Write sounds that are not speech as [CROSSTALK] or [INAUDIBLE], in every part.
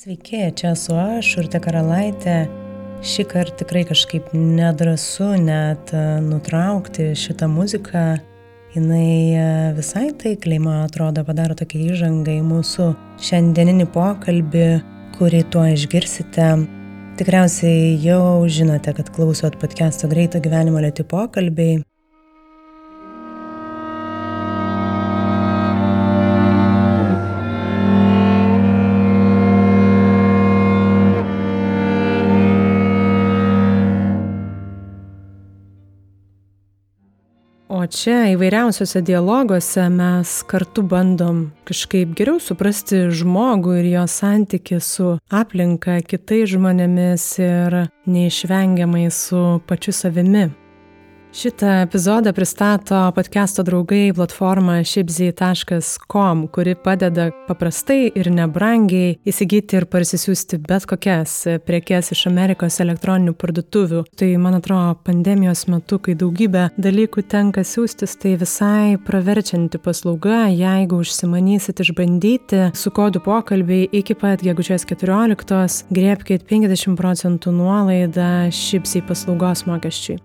Sveiki, čia esu aš, Urte Karalaitė. Šį kartą tikrai kažkaip nedrasu net e, nutraukti šitą muziką. Jis e, visai taikliai, man atrodo, padaro tokia įžanga į mūsų šiandieninį pokalbį, kurį tuo išgirsite. Tikriausiai jau žinote, kad klausot podcast'o Greito gyvenimo lėti pokalbiai. Čia įvairiausiose dialoguose mes kartu bandom kažkaip geriau suprasti žmogų ir jo santyki su aplinka, kitais žmonėmis ir neišvengiamai su pačiu savimi. Šitą epizodą pristato podcast'o draugai platforma shipzy.com, kuri padeda paprastai ir nebrangiai įsigyti ir parsisiųsti bet kokias prekes iš Amerikos elektroninių parduotuvių. Tai, man atrodo, pandemijos metu, kai daugybę dalykų tenka siūstis, tai visai praverčianti paslauga, jeigu užsimanysit išbandyti su kodu pokalbiai iki pat gegužės 14, griebkite 50 procentų nuolaidą Shipzy paslaugos mokesčiui.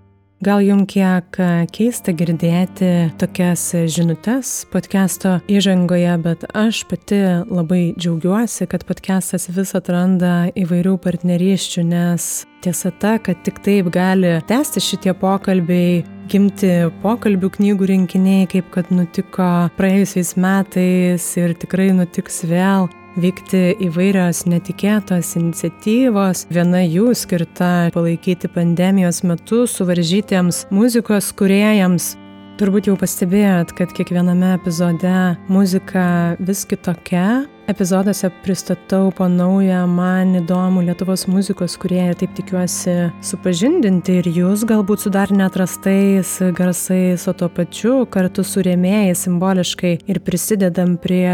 Gal jums kiek keista girdėti tokias žinutės podcast'o įžangoje, bet aš pati labai džiaugiuosi, kad podcast'as vis atranda įvairių partnerysčių, nes tiesa ta, kad tik taip gali tęsti šitie pokalbiai, gimti pokalbių knygų rinkiniai, kaip kad nutiko praėjusiais metais ir tikrai nutiks vėl vykti įvairios netikėtos iniciatyvos. Viena jų skirta palaikyti pandemijos metu suvaržytiems muzikos kuriejams. Turbūt jau pastebėjot, kad kiekviename epizode muzika vis kitokia, Epizoduose pristatau po naują man įdomų Lietuvos muzikos, kurie taip tikiuosi supažindinti ir jūs galbūt su dar netrastais garsais, o tuo pačiu kartu su rėmėjai simboliškai ir prisidedam prie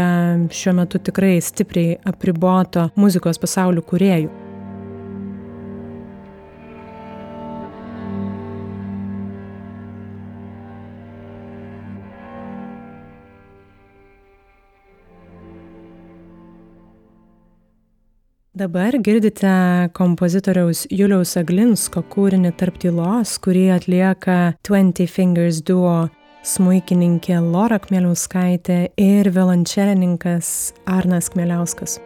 šiuo metu tikrai stipriai apriboto muzikos pasaulio kuriejų. Dabar girdite kompozitoriaus Juliaus Aglinsko kūrinį Tarp tylos, kurį atlieka 20 Fingers Duo smuikininkė Lora Kmeliauskaitė ir violončelininkas Arnas Kmeliauskas.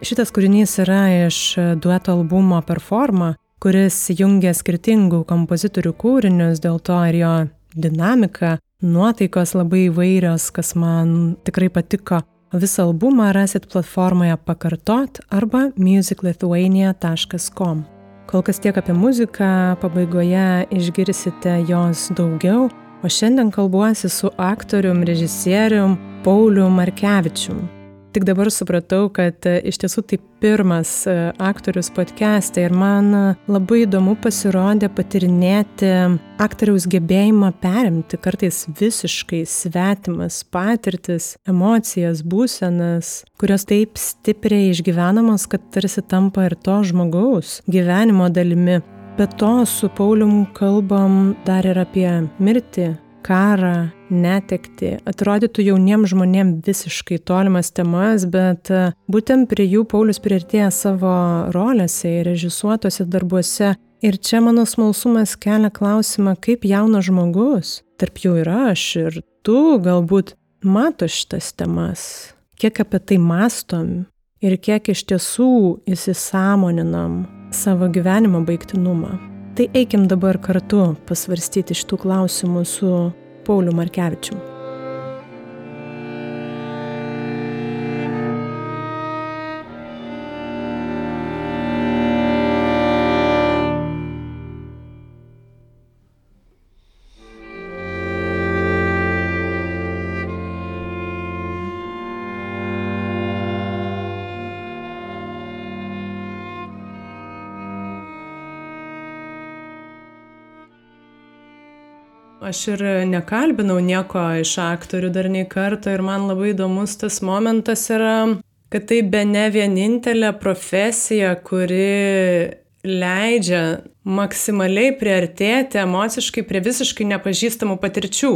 Šitas kūrinys yra iš dueto albumo Performa, kuris jungia skirtingų kompozitorių kūrinius, dėl to ir jo dinamika, nuotaikos labai įvairios, kas man tikrai patiko. Visą albumą rasit platformoje pakartot arba musiclithuania.com. Kol kas tiek apie muziką, pabaigoje išgirsite jos daugiau, o šiandien kalbuosi su aktorium, režisierium Pauliu Markevičium. Tik dabar supratau, kad e, iš tiesų tai pirmas e, aktorius podcast'e ir man e, labai įdomu pasirodė patirinėti aktoriaus gebėjimą perimti kartais visiškai svetimas patirtis, emocijas, būsenas, kurios taip stipriai išgyvenamos, kad tarsi tampa ir to žmogaus gyvenimo dalimi. Be to su Paulium kalbam dar ir apie mirtį, karą, netekti. Atrodytų jauniems žmonėms visiškai tolimas temas, bet e, būtent prie jų Paulius priartėja savo rolėse ir režisuotose darbuose. Ir čia mano smalsumas kelia klausimą, kaip jaunas žmogus, tarp jų ir aš, ir tu galbūt mato šitas temas, kiek apie tai mastom ir kiek iš tiesų įsisamoninam savo gyvenimo baigtinumą. Tai eikim dabar kartu pasvarstyti šitų klausimų su Pauliu Markevičiu. Aš ir nekalbinau nieko iš aktorių dar nei kartą ir man labai įdomus tas momentas yra, kad tai be ne vienintelė profesija, kuri leidžia maksimaliai priartėti emociškai prie visiškai nepažįstamų patirčių.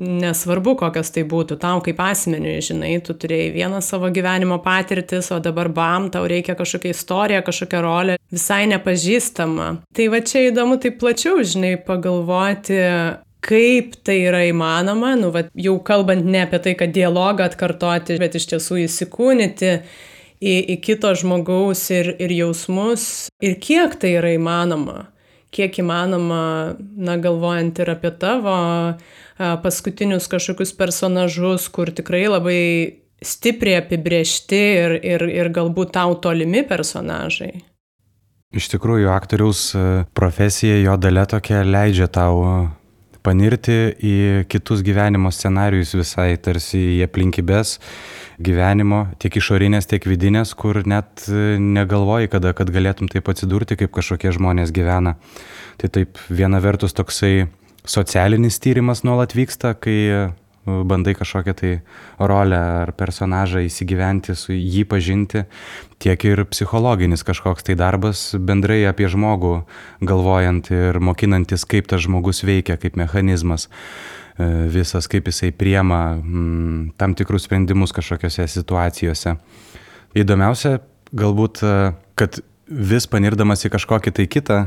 Nesvarbu, kokios tai būtų, tau kaip asmeniui, žinai, tu turėjai vieną savo gyvenimo patirtis, o dabar bam, tau reikia kažkokią istoriją, kažkokią rolę, visai nepažįstama. Tai va čia įdomu taip plačiau, žinai, pagalvoti, kaip tai yra įmanoma, nu, va, jau kalbant ne apie tai, kad dialogą atkartoti, bet iš tiesų įsikūnyti į, į kito žmogaus ir, ir jausmus, ir kiek tai yra įmanoma kiek įmanoma, na, galvojant ir apie tavo paskutinius kažkokius personažus, kur tikrai labai stipriai apibriešti ir, ir, ir galbūt tau tolimi personažai. Iš tikrųjų, aktoriaus profesija, jo dalė tokia leidžia tau panirti į kitus gyvenimo scenarius visai, tarsi į aplinkybės gyvenimo, tiek išorinės, tiek vidinės, kur net negalvoji, kada, kad galėtum taip atsidurti, kaip kažkokie žmonės gyvena. Tai taip, viena vertus toksai socialinis tyrimas nuolat vyksta, kai bandai kažkokią tai rolę ar personažą įsigyventi, su jį pažinti, tiek ir psichologinis kažkoks tai darbas bendrai apie žmogų, galvojant ir mokinantis, kaip tas žmogus veikia, kaip mechanizmas e, visas, kaip jisai priema m, tam tikrus sprendimus kažkokiose situacijose. Įdomiausia galbūt, e, kad vis panirdamas į kažkokį tai kitą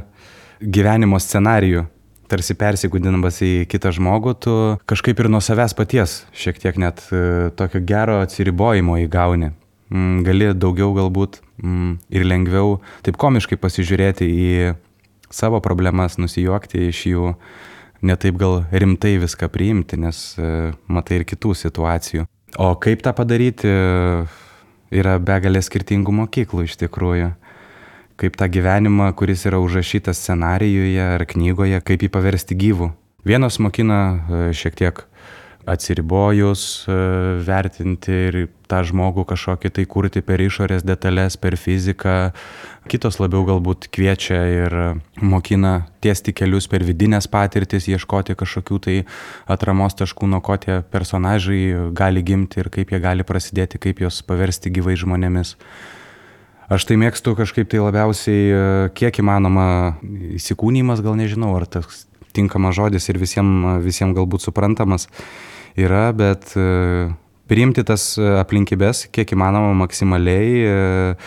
gyvenimo scenarijų, tarsi persigūdinamas į kitą žmogų, tu kažkaip ir nuo savęs paties šiek tiek net e, tokio gero atsiribojimo įgauni. Mm, gali daugiau galbūt mm, ir lengviau taip komiškai pasižiūrėti į savo problemas, nusijuokti iš jų, netaip gal rimtai viską priimti, nes e, matai ir kitų situacijų. O kaip tą padaryti, yra begalė skirtingų mokyklų iš tikrųjų kaip tą gyvenimą, kuris yra užrašytas scenarijuje ar knygoje, kaip jį paversti gyvų. Vienos mokina e, šiek tiek atsiribojus, e, vertinti ir tą žmogų kažkokį tai kurti per išorės detalės, per fiziką. Kitos labiau galbūt kviečia ir mokina tiesti kelius per vidinės patirtis, ieškoti kažkokių tai atramos taškų, nuo ko tie personažai gali gimti ir kaip jie gali prasidėti, kaip juos paversti gyvai žmonėmis. Aš tai mėgstu kažkaip tai labiausiai, e, kiek įmanoma, įsikūnymas, gal nežinau, ar tas tinkamas žodis ir visiems visiem galbūt suprantamas yra, bet e, priimti tas aplinkybės, kiek įmanoma maksimaliai, e,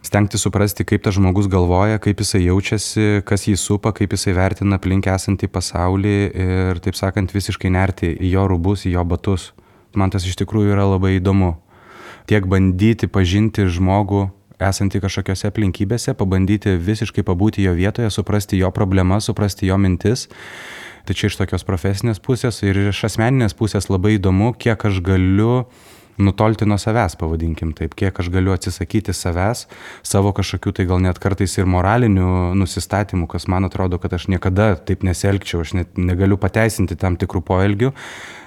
stengti suprasti, kaip tas žmogus galvoja, kaip jisai jaučiasi, kas jį supa, kaip jisai vertina aplink esantį pasaulį ir, taip sakant, visiškai nerti į jo rubus, į jo batus. Man tas iš tikrųjų yra labai įdomu. Tiek bandyti pažinti žmogų esantį kažkokiose aplinkybėse, pabandyti visiškai pabūti jo vietoje, suprasti jo problemas, suprasti jo mintis. Tai čia iš tokios profesinės pusės ir iš asmeninės pusės labai įdomu, kiek aš galiu nutolti nuo savęs, pavadinkim taip, kiek aš galiu atsisakyti savęs, savo kažkokių tai gal net kartais ir moralinių nusistatymų, kas man atrodo, kad aš niekada taip nesielgčiau, aš net negaliu pateisinti tam tikrų poelgių,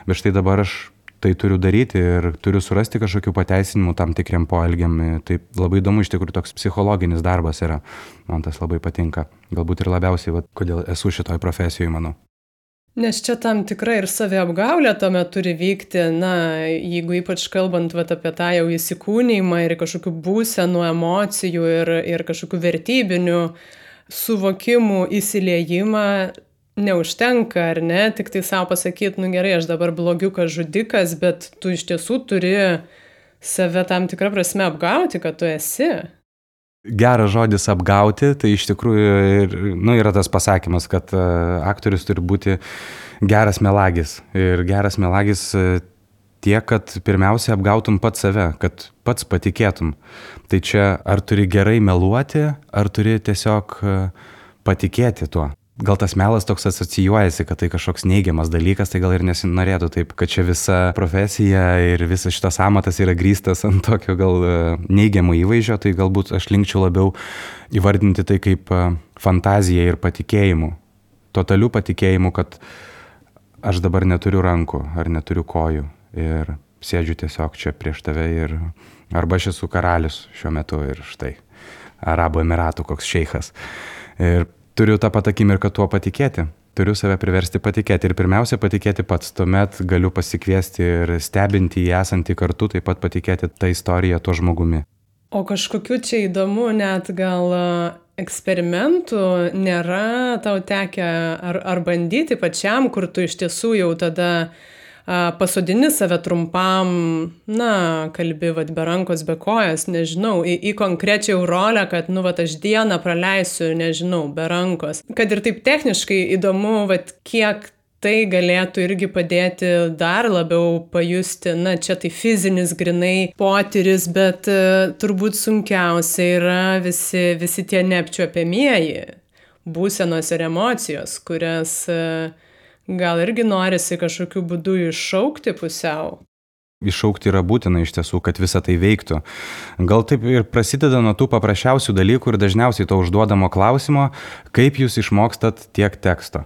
bet štai dabar aš tai turiu daryti ir turiu surasti kažkokių pateisinimų tam tikriam poelgiam. Tai labai įdomu, iš tikrųjų toks psichologinis darbas yra. Man tas labai patinka. Galbūt ir labiausiai, va, kodėl esu šitoj profesijoje, manau. Nes čia tam tikra ir saviapgaulė tuomet turi vykti, na, jeigu ypač kalbant vat, apie tą jau įsikūnymą ir kažkokių būsenų, emocijų ir, ir kažkokių vertybinių suvokimų įsiliejimą, neužtenka, ar ne, tik tai savo pasakyti, nu gerai, aš dabar blogiukas žudikas, bet tu iš tiesų turi save tam tikrą prasme apgauti, kad tu esi. Geras žodis apgauti, tai iš tikrųjų ir, nu, yra tas pasakymas, kad uh, aktorius turi būti geras melagis. Ir geras melagis uh, tiek, kad pirmiausia apgautum pats save, kad pats patikėtum. Tai čia ar turi gerai meluoti, ar turi tiesiog uh, patikėti tuo gal tas melas toks asocijuojasi, kad tai kažkoks neigiamas dalykas, tai gal ir nesinorėtų taip, kad čia visa profesija ir visas šitas amatas yra grįstas ant tokio gal e, neigiamo įvaizdžio, tai galbūt aš linkčiau labiau įvardinti tai kaip e, fantaziją ir patikėjimu. Totalių patikėjimų, kad aš dabar neturiu rankų ar neturiu kojų ir sėdžiu tiesiog čia prieš tave ir arba aš esu karalius šiuo metu ir štai Arabų Emiratų koks šeikas. Ir turiu tą pat akimirką tuo patikėti. Turiu save priversti patikėti ir pirmiausia patikėti pats, tuomet galiu pasikviesti ir stebinti jį esantį kartu, taip pat patikėti tą istoriją tuo žmogumi. O kažkokiu čia įdomu net gal eksperimentų nėra tau tekę ar, ar bandyti pačiam, kur tu iš tiesų jau tada pasodini save trumpam, na, kalbi, vad, be rankos, be kojas, nežinau, į, į konkrečią rolę, kad, nu, vad, aš dieną praleisiu, nežinau, be rankos. Kad ir taip techniškai įdomu, vad, kiek tai galėtų irgi padėti dar labiau pajusti, na, čia tai fizinis grinai potyris, bet uh, turbūt sunkiausia yra visi, visi tie neapčiuopiamieji būsenos ir emocijos, kurias uh, gal irgi norisi kažkokiu būdu iššaukti pusiau iššaukti yra būtina iš tiesų, kad visa tai veiktų. Gal taip ir prasideda nuo tų paprasčiausių dalykų ir dažniausiai to užduodamo klausimo, kaip jūs išmokstat tiek teksto.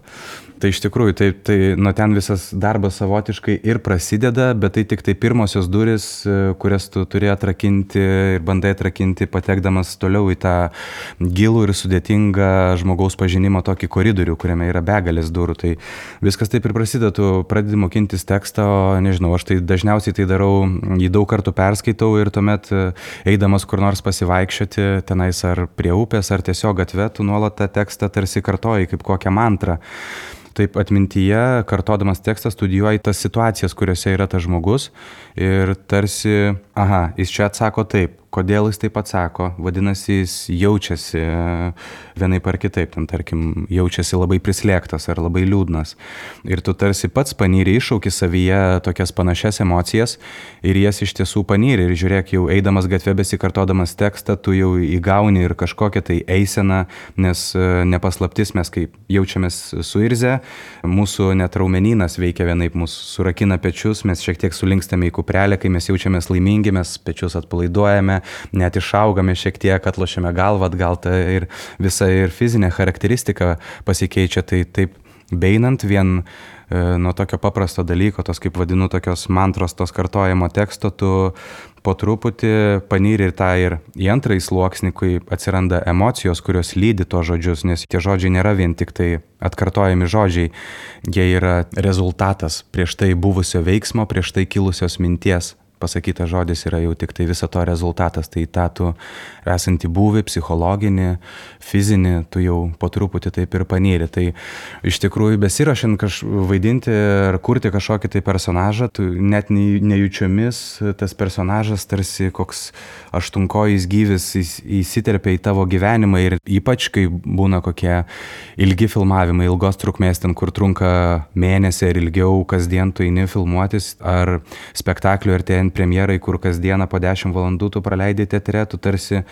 Tai iš tikrųjų, tai, tai nuo ten visas darbas savotiškai ir prasideda, bet tai tik tai pirmosios duris, e, kurias tu turi atrakinti ir bandai atrakinti, patekdamas toliau į tą gilų ir sudėtingą žmogaus pažinimo tokį koridorių, kuriame yra begalės durų. Tai viskas taip ir prasideda, tu pradedi mokintis tekstą, o nežinau, aš tai dažniausiai tai darau, jį daug kartų perskaitau ir tuomet e, eidamas kur nors pasivaikščioti tenais ar prie upės, ar tiesiog gatve, tu nuolat tą tekstą tarsi kartoji kaip kokią mantrą taip atmintyje, kartodamas tekstą, studijuoji tas situacijas, kuriuose yra tas žmogus ir tarsi, aha, jis čia atsako taip, kodėl jis taip atsako, vadinasi, jis jaučiasi e, vienaip ar kitaip, ten tarkim, jaučiasi labai prislėgtas ar labai liūdnas. Ir tu tarsi pats panyri iššauki savyje tokias panašias emocijas ir jas iš tiesų panyri. Ir žiūrėk, jau eidamas gatvė besikartodamas tekstą, tu jau įgauni ir kažkokią tai eiseną, nes e, nepaslaptis mes kaip jaučiamės suirzę, mūsų net raumenynas veikia vienaip, mūsų surakina pečius, mes šiek tiek sulinkstame į kuprelę, kai mes jaučiamės laimingi, mes pečius atpalaiduojame, net išaugame šiek tiek, atlošiame galvą atgal, tai ir visa ir fizinė charakteristika pasikeičia, tai taip beinant vien e, nuo tokio paprasto dalyko, tos kaip vadinu, tokios mantros, tos kartojimo teksto, tu po truputį panyri ir tą ir į antrąjį sluoksnį, kai atsiranda emocijos, kurios lydi to žodžius, nes tie žodžiai nėra vien tik tai atkartojami žodžiai, jie yra rezultatas prieš tai buvusio veiksmo, prieš tai kilusios minties pasakytas žodis yra jau tik tai viso to rezultatas. Tai tą tu esantį būvį, psichologinį, fizinį, tu jau po truputį taip ir panyri. Tai iš tikrųjų besirašant kaž vaidinti ar kurti kažkokį tai personažą, tu net nejučiomis tas personažas tarsi koks aštunkojais gyvis įsiterpia į tavo gyvenimą ir ypač kai būna kokie ilgi filmavimai, ilgos trukmės ten, kur trunka mėnesį ar ilgiau, kasdien tu eini filmuotis, ar spektaklio artėjant ten premjerai, kur kasdieną po 10 valandų tu praleidai teatre, tu tarsi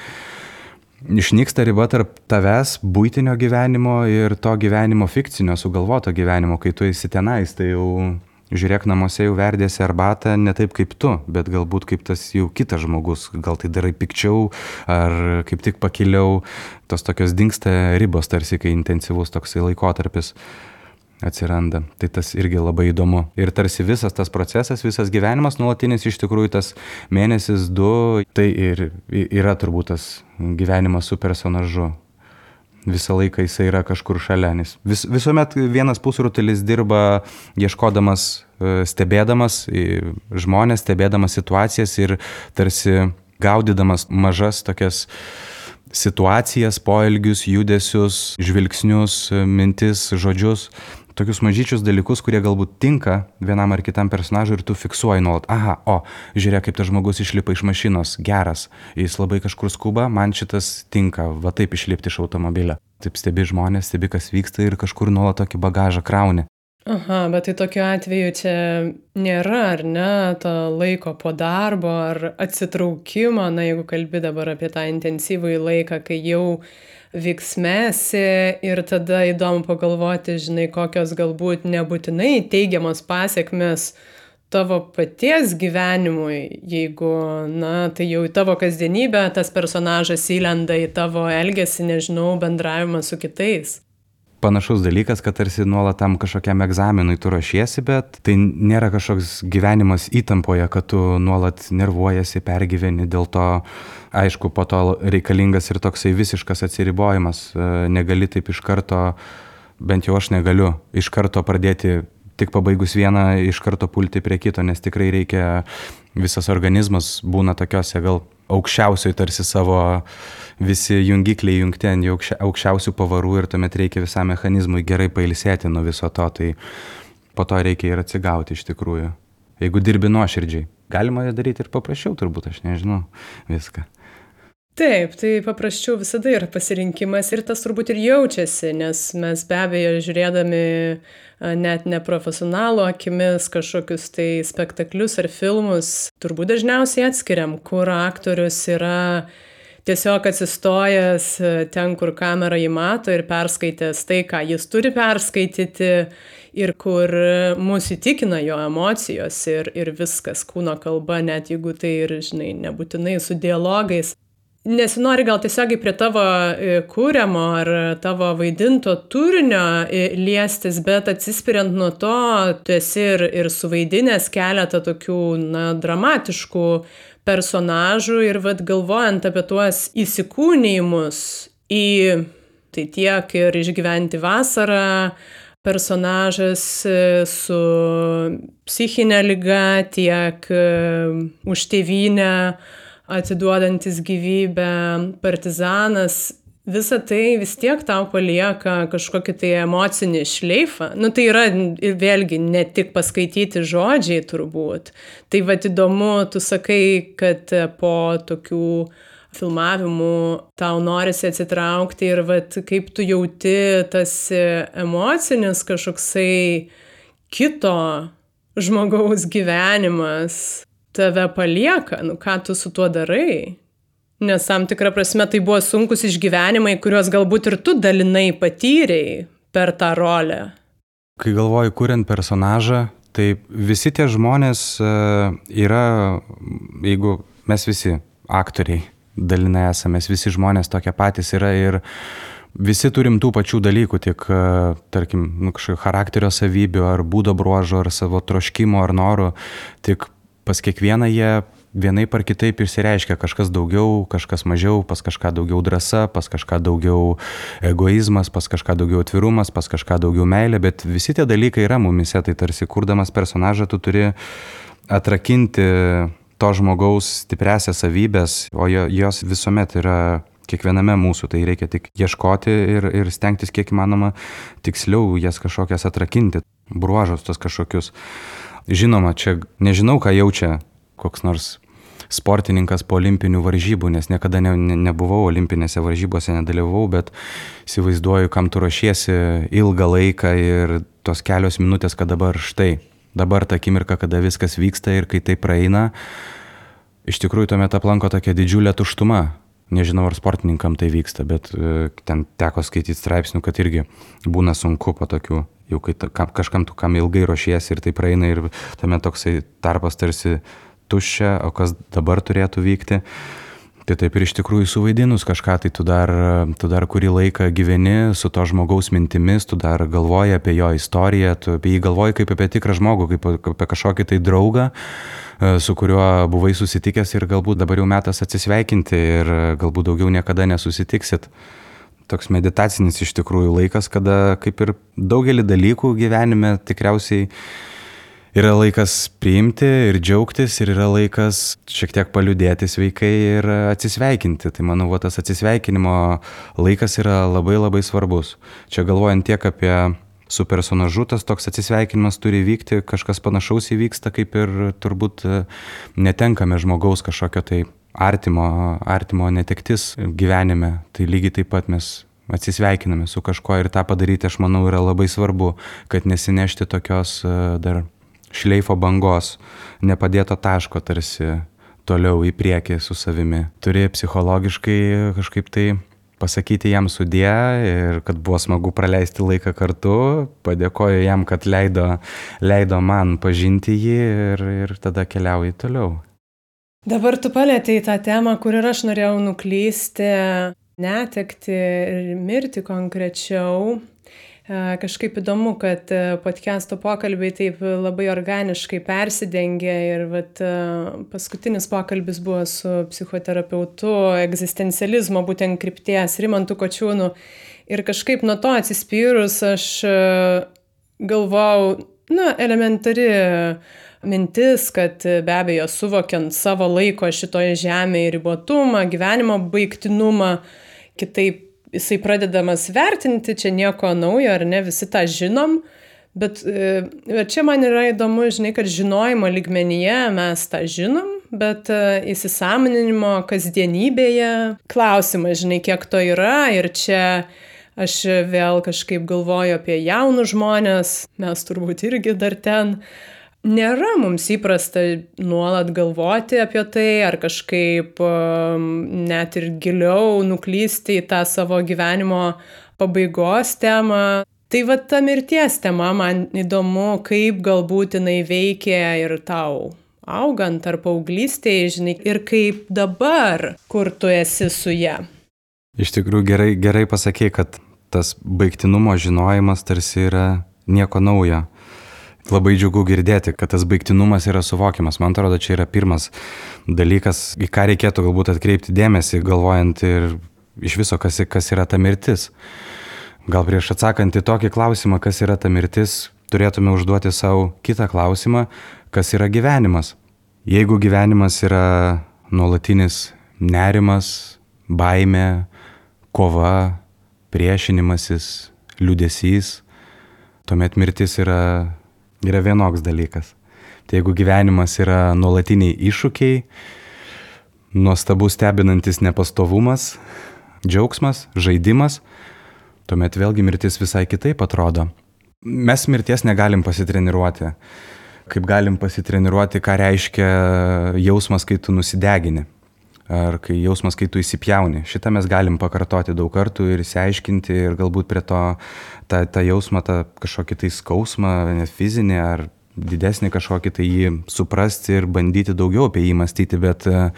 išnyksta riba tarp tavęs, būtinio gyvenimo ir to gyvenimo fikcinio, sugalvoto gyvenimo, kai tu esi tenais, tai jau žiūrėk namuose jau verdėsi arbatą ne taip kaip tu, bet galbūt kaip tas jau kitas žmogus, gal tai darai pikčiau ar kaip tik pakiliau, tos tokios dinksta ribos tarsi, kai intensyvus toksai laikotarpis atsiranda. Tai tas irgi labai įdomu. Ir tarsi visas tas procesas, visas gyvenimas nuolatinis iš tikrųjų tas mėnesis, du, tai ir yra turbūt tas gyvenimas su personažu. Visą laiką jisai yra kažkur šalia, nes vis, visuomet vienas pusrutulis dirba ieškodamas, e, stebėdamas žmonės, stebėdamas situacijas ir tarsi gaudydamas mažas tokias situacijas, poelgius, judesius, žvilgsnius, mintis, žodžius tokius mažyčius dalykus, kurie galbūt tinka vienam ar kitam personažui ir tu fiksuoji nuolat, aha, o, žiūrėk, kaip tas žmogus išlipa iš mašinos, geras, jis labai kažkur skuba, man šitas tinka, va taip išlipti iš automobilio. Taip stebi žmonės, stebi, kas vyksta ir kažkur nuolat tokį bagažą krauni. Aha, bet tai tokiu atveju čia nėra, ar ne, to laiko po darbo ar atsitraukimo, na jeigu kalbi dabar apie tą intensyvųjį laiką, kai jau vyksmesi ir tada įdomu pagalvoti, žinai, kokios galbūt nebūtinai teigiamos pasiekmes tavo paties gyvenimui, jeigu, na, tai jau į tavo kasdienybę tas personažas įlenda į tavo elgesį, nežinau, bendravimą su kitais. Panašus dalykas, kad tarsi nuolat tam kažkokiam egzaminui tu ruošiesi, bet tai nėra kažkoks gyvenimas įtampoje, kad tu nuolat nervuojasi, pergyveni, dėl to, aišku, po to reikalingas ir toksai visiškas atsiribojimas, e, negali taip iš karto, bent jau aš negaliu, iš karto pradėti tik pabaigus vieną iš karto pulti prie kito, nes tikrai reikia, visas organizmas būna tokiuose gal aukščiausioj tarsi savo visi jungikliai jungti ant aukščiausių pavarų ir tuomet reikia visam mechanizmui gerai pailsėti nuo viso to. Tai po to reikia ir atsigauti iš tikrųjų. Jeigu dirbi nuoširdžiai. Galima daryti ir paprasčiau turbūt, aš nežinau viską. Taip, tai paprasčiau visada yra pasirinkimas ir tas turbūt ir jaučiasi, nes mes be abejo žiūrėdami net neprofesionalų akimis kažkokius tai spektaklius ar filmus, turbūt dažniausiai atskiriam, kur aktorius yra tiesiog atsistojęs ten, kur kamera jį mato ir perskaitęs tai, ką jis turi perskaityti ir kur mūsų įtikina jo emocijos ir, ir viskas, kūno kalba, net jeigu tai ir, žinai, nebūtinai su dialogais nesinori gal tiesiogiai prie tavo e, kūriamo ar tavo vaidinto turinio e, liestis, bet atsispiriant nuo to, tu esi ir, ir suvaidinęs keletą tokių, na, dramatiškų personažų ir vad galvojant apie tuos įsikūnymus į tai tiek ir išgyventi vasarą, personažas e, su psichinė lyga, tiek už tėvynę atiduodantis gyvybę, partizanas, visa tai vis tiek tau palieka kažkokį tai emocinį šleifą. Nu tai yra vėlgi ne tik paskaityti žodžiai turbūt. Tai vad įdomu, tu sakai, kad po tokių filmavimų tau norisi atsitraukti ir vat, kaip tu jauti tas emocinis kažkoksai kito žmogaus gyvenimas tave palieka, nu ką tu su tuo darai. Nes tam tikrą prasme tai buvo sunkus išgyvenimai, kuriuos galbūt ir tu dalinai patyrėjai per tą rolę. Kai galvoju, kuriant personažą, tai visi tie žmonės e, yra, jeigu mes visi aktoriai dalinai esame, mes visi žmonės tokie patys yra ir visi turim tų pačių dalykų, tik, e, tarkim, nu, kažkokio charakterio savybių, ar būdo bruožo, ar savo troškimo, ar norų, tik pas kiekvieną jie vienaip ar kitaip išsireiškia kažkas daugiau, kažkas mažiau, pas kažką daugiau drąsa, pas kažką daugiau egoizmas, pas kažką daugiau atvirumas, pas kažką daugiau meilė, bet visi tie dalykai yra mumise, tai tarsi kurdamas personažą tu turi atrakinti to žmogaus stipresias savybės, o jos visuomet yra kiekviename mūsų, tai reikia tik ieškoti ir, ir stengtis kiek įmanoma tiksliau jas kažkokias atrakinti, bruožus tos kažkokius. Žinoma, čia nežinau, ką jaučia koks nors sportininkas po olimpinių varžybų, nes niekada ne, ne, nebuvau olimpinėse varžybose, nedalyvau, bet įsivaizduoju, kam tu ruošiesi ilgą laiką ir tos kelios minutės, kad dabar štai, dabar ta akimirka, kada viskas vyksta ir kai tai praeina, iš tikrųjų tuomet aplanko tokia didžiulė tuštuma. Nežinau, ar sportininkam tai vyksta, bet e, ten teko skaityti straipsnių, kad irgi būna sunku po tokių jau kai ta, kam, kažkam tu kam ilgai ruošiesi ir tai praeina ir tame toksai tarpas tarsi tuščia, o kas dabar turėtų vykti. Tai taip ir iš tikrųjų suvaidinus kažką, tai tu dar, tu dar kurį laiką gyveni su to žmogaus mintimis, tu dar galvoji apie jo istoriją, tu apie jį galvoji kaip apie tikrą žmogų, kaip apie kažkokį tai draugą, e, su kuriuo buvai susitikęs ir galbūt dabar jau metas atsisveikinti ir galbūt daugiau niekada nesusitiksit. Toks meditacinis iš tikrųjų laikas, kada kaip ir daugelį dalykų gyvenime tikriausiai yra laikas priimti ir džiaugtis ir yra laikas šiek tiek paliudėti sveikai ir atsisveikinti. Tai manau, va, tas atsisveikinimo laikas yra labai labai svarbus. Čia galvojant tiek apie su personažu tas toks atsisveikinimas turi vykti, kažkas panašaus įvyksta, kaip ir turbūt netenkame žmogaus kažkokio tai artimo, artimo netektis gyvenime, tai lygiai taip pat mes atsisveikiname su kažkuo ir tą padaryti, aš manau, yra labai svarbu, kad nesinešti tokios e, dar šleifo bangos, nepadėto taško tarsi toliau į priekį su savimi. Turi psichologiškai kažkaip tai pasakyti jam sudė ir kad buvo smagu praleisti laiką kartu, padėkoju jam, kad leido, leido man pažinti jį ir, ir tada keliauji toliau. Dabar tu palėtėjai tą temą, kur ir aš norėjau nuklysti, netekti ir mirti konkrečiau. E, kažkaip įdomu, kad e, podcast'o pokalbiai taip labai organiškai persidengia ir vat, e, paskutinis pokalbis buvo su psichoterapeutu egzistencializmo būtent krypties Rimantu Kočiūnu. Ir kažkaip nuo to atsispyrus aš galvau, na, elementari mintis, kad be abejo suvokiant savo laiko šitoje žemėje ribotumą, gyvenimo baigtinumą, kitaip jisai pradedamas vertinti, čia nieko naujo ar ne, visi tą žinom, Bet, e, bet čia man yra įdomu, žinai, kad žinojimo ligmenyje mes tą žinom, bet e, įsisamoninimo kasdienybėje klausimas, žinai, kiek to yra ir čia aš vėl kažkaip galvoju apie jaunus žmonės, mes turbūt irgi dar ten. Nėra mums įprasta nuolat galvoti apie tai ar kažkaip net ir giliau nuklysti į tą savo gyvenimo pabaigos temą. Tai va ta mirties tema man įdomu, kaip galbūt jinai veikia ir tau augant ar paauglystėje, žinai, ir kaip dabar, kur tu esi su ją. Iš tikrųjų gerai, gerai pasakė, kad tas baigtinumo žinojimas tarsi yra nieko naujo. Labai džiugu girdėti, kad tas baigtinumas yra suvokiamas. Man atrodo, čia yra pirmas dalykas, į ką reikėtų galbūt atkreipti dėmesį, galvojant ir iš viso, kas, kas yra ta mirtis. Gal prieš atsakant į tokį klausimą, kas yra ta mirtis, turėtume užduoti savo kitą klausimą, kas yra gyvenimas. Jeigu gyvenimas yra nuolatinis nerimas, baime, kova, priešinimasis, liudesys, tuomet mirtis yra, yra vienoks dalykas. Tai jeigu gyvenimas yra nuolatiniai iššūkiai, nuostabus stebinantis nepastovumas, džiaugsmas, žaidimas, tuomet vėlgi mirtis visai kitaip atrodo. Mes mirties negalim pasitreniruoti. Kaip galim pasitreniruoti, ką reiškia jausmas, kai tu nusidegini. Ar kai jausmas, kai tu įsipjauni. Šitą mes galim pakartoti daug kartų ir įsiaiškinti ir galbūt prie to tą, tą jausmą, tą kažkokį tai skausmą, fizinį ar didesnį kažkokį tai jį suprasti ir bandyti daugiau apie jį mąstyti, bet uh,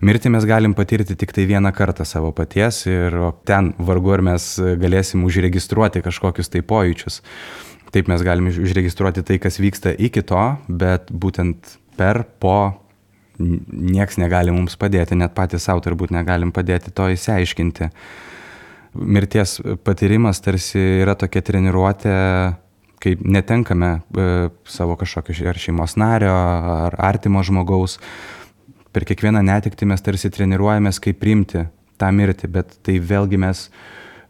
Mirti mes galim patirti tik tai vieną kartą savo paties ir ten vargu ar mes galėsim užregistruoti kažkokius tai pojūčius. Taip mes galim užregistruoti tai, kas vyksta iki to, bet būtent per, po nieks negali mums padėti, net patys savo turbūt negalim padėti to įsiaiškinti. Mirties patyrimas tarsi yra tokia treniruotė, kai netenkame e, savo kažkokio ar šeimos nario, ar artimo žmogaus, per kiekvieną netikti mes tarsi treniruojamės, kaip priimti tą mirtį, bet tai vėlgi mes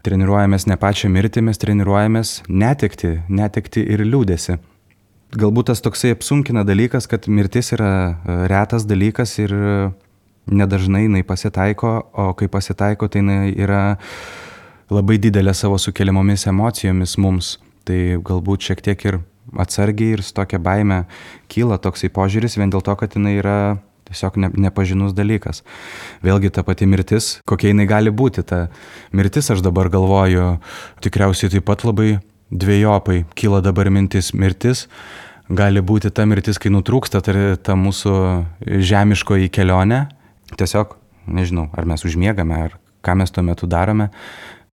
treniruojamės ne pačią mirtį, mes treniruojamės netikti, netikti ir liūdėsi. Galbūt tas toksai apsunkina dalykas, kad mirtis yra e, retas dalykas ir nedažnai jinai pasitaiko, o kai pasitaiko, tai jinai yra labai didelė savo sukeliamomis emocijomis mums. Tai galbūt šiek tiek ir atsargiai ir su tokia baime kyla toksai požiūris vien dėl to, kad jinai yra Tiesiog ne, nepažinus dalykas. Vėlgi ta pati mirtis, kokia jinai gali būti. Ta mirtis, aš dabar galvoju, tikriausiai taip pat labai dviejopai kyla dabar mintis mirtis. Gali būti ta mirtis, kai nutrūksta ta, ta mūsų žemiškoji kelionė. Tiesiog, nežinau, ar mes užmiegame, ar ką mes tuo metu darome,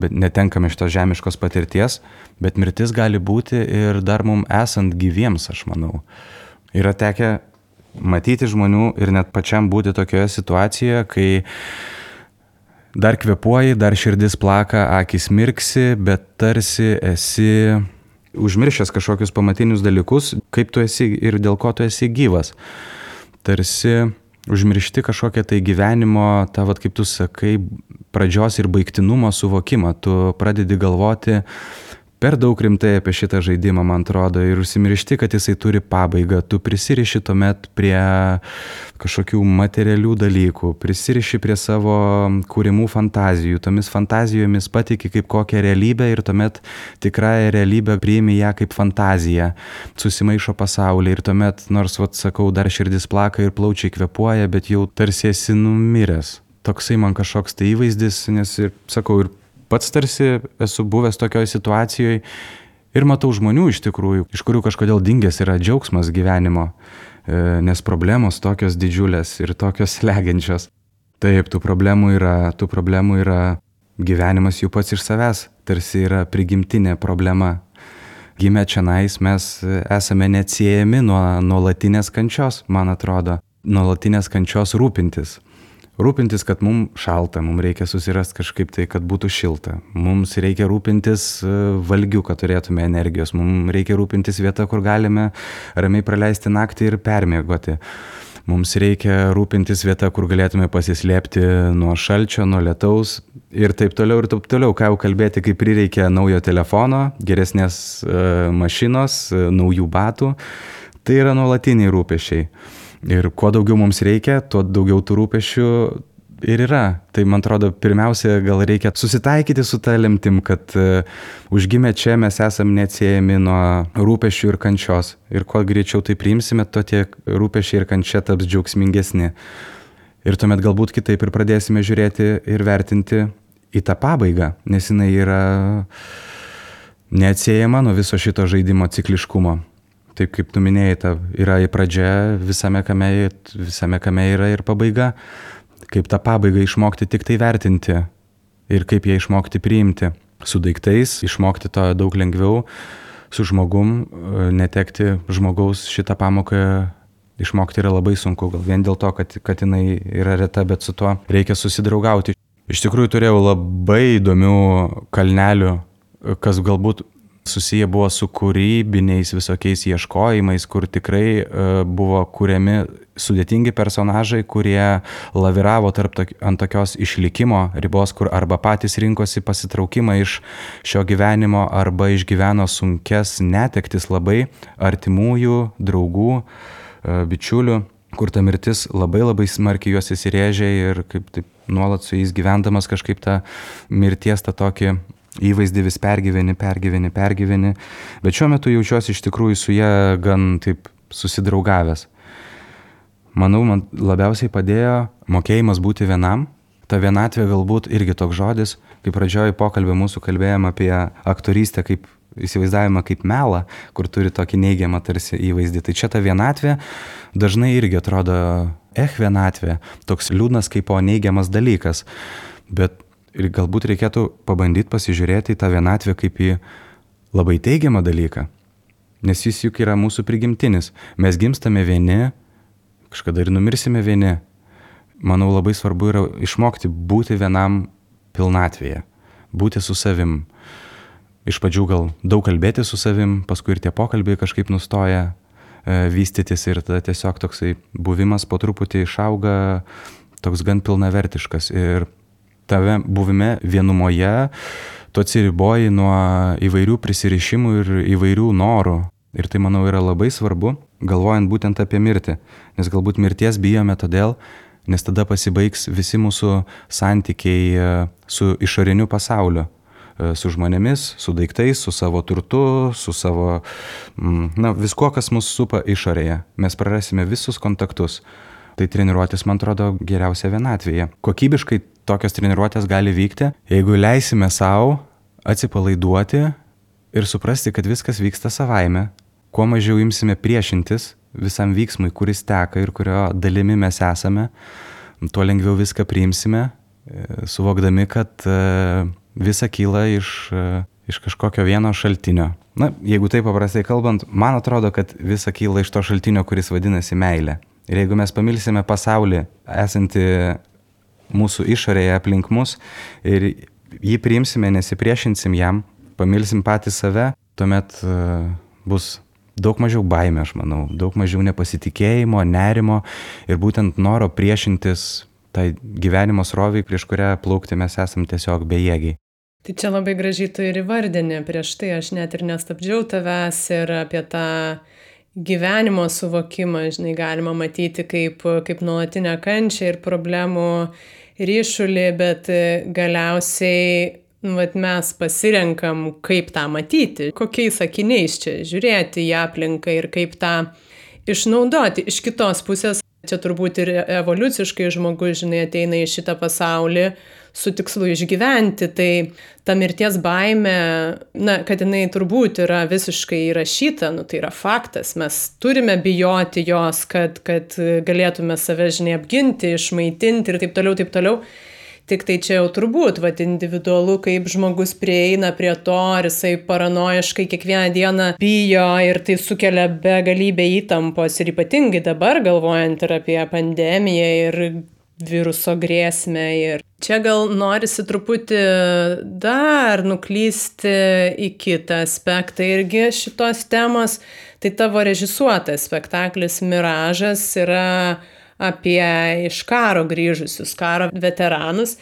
bet netenkame šitos žemiškos patirties, bet mirtis gali būti ir dar mums esant gyviems, aš manau. Yra tekę matyti žmonių ir net pačiam būti tokioje situacijoje, kai dar kvepuoji, dar širdis plaka, akis mirksi, bet tarsi esi užmiršęs kažkokius pamatinius dalykus, kaip tu esi ir dėl ko tu esi gyvas. Tarsi užmiršti kažkokią tai gyvenimo, tą, vad kaip tu sakai, pradžios ir baigtinumo suvokimą. Tu pradedi galvoti, per daug rimtai apie šitą žaidimą, man atrodo, ir užsimiršti, kad jisai turi pabaigą. Tu prisiriši tuomet prie kažkokių materialių dalykų, prisiriši prie savo kūrimų fantazijų, tomis fantazijomis patiki kaip kokią realybę ir tuomet tikrąją realybę priimi ją kaip fantaziją, susimaišo pasaulį ir tuomet, nors, vad sakau, dar širdis plaka ir plaučiai kvepuoja, bet jau tarsi esi numiręs. Toksai man kažkoks tai įvaizdis, nes ir, sakau, ir pats tarsi esu buvęs tokioj situacijoj ir matau žmonių iš tikrųjų, iš kurių kažkodėl dingęs yra džiaugsmas gyvenimo, e, nes problemos tokios didžiulės ir tokios [LAUGHS] slegiančios. Taip, tų problemų yra, tų problemų yra, gyvenimas jų pats iš savęs tarsi yra prigimtinė problema. Gimę čia nais mes esame neatsiejami nuo nuolatinės kančios, man atrodo, nuolatinės kančios rūpintis rūpintis, kad mums šalta, mums reikia susirasti kažkaip tai, kad būtų šilta. Mums reikia rūpintis e, valgiu, kad turėtume energijos. Mums reikia rūpintis vieta, kur galime ramiai praleisti naktį ir permiegoti. mums reikia rūpintis vieta, kur galėtume pasislėpti nuo šalčio, nuo lietaus ir taip toliau ir taip toliau. Ką jau kalbėti, kai prireikia naujo telefono, geresnės e, mašinos, e, naujų batų. Tai yra nuolatiniai rūpešiai. Ir kuo daugiau mums reikia, tuo daugiau tų rūpešių ir yra. Tai man atrodo, pirmiausia, gal reikia susitaikyti su tą lemtim, kad uh, užgimę čia mes esam neatsiejami nuo rūpešių ir kančios. Ir kuo greičiau tai priimsime, tuo tie rūpešiai ir kančia taps džiaugsmingesni. Ir tuomet galbūt kitaip ir pradėsime žiūrėti ir vertinti į tą pabaigą, nes jinai yra neatsiejama nuo viso šito žaidimo cikliškumo. Taip kaip tu minėjai, ta yra į pradžią, visame kame, visame kame yra ir pabaiga kaip tą pabaigą išmokti tik tai vertinti ir kaip ją išmokti priimti. Su daiktais išmokti to daug lengviau, su žmogum e, netekti žmogaus šitą pamoką išmokti yra labai sunku, gal vien dėl to, kad, kad jinai yra reta, bet su tuo reikia susidraugauti. Iš tikrųjų turėjau labai įdomių kalnelių, kas galbūt susiję buvo su kūrybiniais visokiais ieškojimais, kur tikrai uh, buvo kuriami sudėtingi personažai, kurie laviravo tarp tok, ant tokios išlikimo ribos, kur arba patys rinkosi pasitraukimą iš šio gyvenimo, arba išgyveno sunkes netektis labai artimųjų, draugų, uh, bičiulių kur ta mirtis labai labai smarkiai juos įsirėžė ir kaip taip nuolat su jais gyvendamas kažkaip tą mirties tą tokį įvaizdį vis pergyveni, pergyveni, pergyveni, bet šiuo metu jaučiuosi iš tikrųjų su ją gan taip susidraugavęs. Manau, man labiausiai padėjo mokėjimas būti vienam. Ta vienatvė galbūt irgi toks žodis, kai pradžioj pokalbė mūsų kalbėjom apie aktorystę kaip įsivaizdavimą kaip melą, kur turi tokį neigiamą tarsi įvaizdį. Tai čia ta vienatvė dažnai irgi atrodo, eh vienatvė, toks liūdnas kaip o neigiamas dalykas. Bet ir galbūt reikėtų pabandyti pasižiūrėti į tą vienatvę kaip į labai teigiamą dalyką. Nes jis juk yra mūsų prigimtinis. Mes gimstame vieni, kažkada ir numirsime vieni. Manau, labai svarbu yra išmokti būti vienam pilnatvėje, būti su savim. Iš pradžių gal daug kalbėti su savim, paskui ir tie pokalbiai kažkaip nustoja e, vystytis ir tada tiesiog toksai buvimas po truputį išauga toks gan pilnavertiškas. Ir tave buvime vienumoje, tu atsiriboji nuo įvairių prisirišimų ir įvairių norų. Ir tai, manau, yra labai svarbu, galvojant būtent apie mirtį. Nes galbūt mirties bijome todėl, nes tada pasibaigs visi mūsų santykiai e, su išoriniu pasauliu e, su žmonėmis, su daiktais, su savo turtu, su savo, mm, na, viskuo, kas mus supa išorėje. Mes prarasime visus kontaktus. Tai treniruotis, man atrodo, geriausia vienatvėje. Kokybiškai tokios treniruotės gali vykti, jeigu leisime savo atsipalaiduoti ir suprasti, kad viskas vyksta savaime, kuo mažiau imsime priešintis visam vyksmui, kuris teka ir kurio dalimi mes esame, tuo lengviau viską priimsime, e, suvokdami, kad e, visa kyla iš, e, iš kažkokio vieno šaltinio. Na, jeigu taip paprastai kalbant, man atrodo, kad visa kyla iš to šaltinio, kuris vadinasi meilė. Ir jeigu mes pamilsime pasaulį esantį mūsų išorėje aplink mus ir jį priimsime, nesipriešinsim jam, pamilsim patį save, tuomet uh, bus daug mažiau baimė, aš manau, daug mažiau nepasitikėjimo, nerimo ir būtent noro priešintis tai gyvenimo sroviai, prieš kurią plaukti mes esam tiesiog bejėgiai. Tai čia labai gražiai tu ir įvardinė, prieš tai aš net ir nestabdžiau tavęs ir apie tą gyvenimo suvokimą, žinai, galima matyti kaip, kaip nuolatinę kančią ir problemų ryšulį, bet galiausiai nu, vat, mes pasirenkam, kaip tą matyti, kokiais sakiniais čia žiūrėti į aplinką ir kaip tą išnaudoti. Iš kitos pusės, čia turbūt ir evoliuciškai žmogus, žinai, ateina į šitą pasaulį su tikslu išgyventi. Tai ta mirties baime, na, kad jinai turbūt yra visiškai įrašyta, nu, tai yra faktas. Mes turime bijoti jos, kad, kad galėtume save, žinai, apginti, išmaitinti ir taip toliau, taip toliau. Tik tai čia jau turbūt, vad, individualu, kaip žmogus prieina prie to, ar jisai paranoiškai kiekvieną dieną bijo ir tai sukelia begalybę įtampos ir ypatingai dabar galvojant ir apie pandemiją ir viruso grėsmę ir čia gal norisi truputį dar nuklysti į kitą aspektą irgi šitos temos. Tai tavo režisuotas spektaklis Miražas yra apie iš karo grįžusius karo veteranus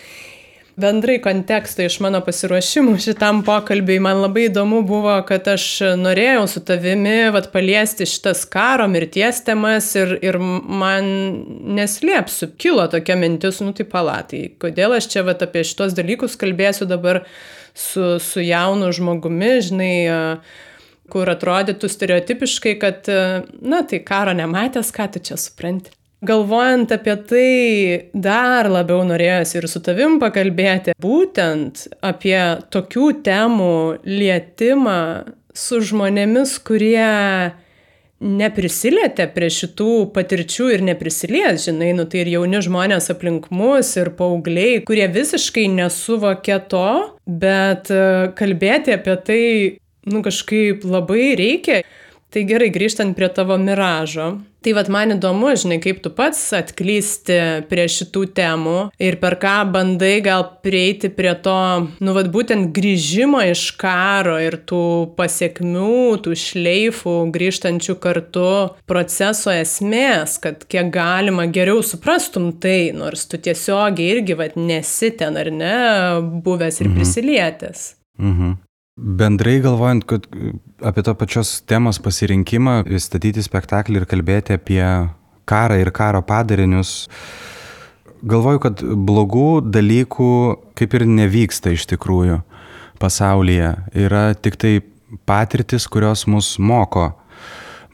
bendrai konteksto iš mano pasiruošimų šitam pokalbiui man labai įdomu buvo, kad aš norėjau su tavimi vat, paliesti šitas karo mirties temas ir, ir man neslėpsiu, kilo tokia mintis, nu tai palatai, kodėl aš čia vat, apie šitos dalykus kalbėsiu dabar su, su jaunu žmogumi, žinai, kur atrodytų stereotipiškai, kad, na tai karo nematęs, ką tu čia supranti. Galvojant apie tai, dar labiau norėjosi ir su tavim pakalbėti, būtent apie tokių temų lietimą su žmonėmis, kurie neprisilietė prie šitų patirčių ir neprisilies, žinai, nu tai ir jauni žmonės aplink mus, ir paaugliai, kurie visiškai nesuvokia to, bet e, kalbėti apie tai, nu kažkaip labai reikia. Tai gerai, grįžtant prie tavo miražo. Tai vad man įdomu, žinai, kaip tu pats atklysti prie šitų temų ir per ką bandai gal prieiti prie to, nu vad būtent grįžimo iš karo ir tų pasiekmių, tų šleifų grįžtančių kartu proceso esmės, kad kiek galima geriau suprastum tai, nors tu tiesiogiai irgi vad nesi ten ar ne buvęs ir mhm. prisilietęs. Mhm. Bendrai galvojant, kad apie to pačios temos pasirinkimą, statyti spektaklį ir kalbėti apie karą ir karo padarinius, galvoju, kad blogų dalykų kaip ir nevyksta iš tikrųjų pasaulyje. Yra tik tai patirtis, kurios mus moko,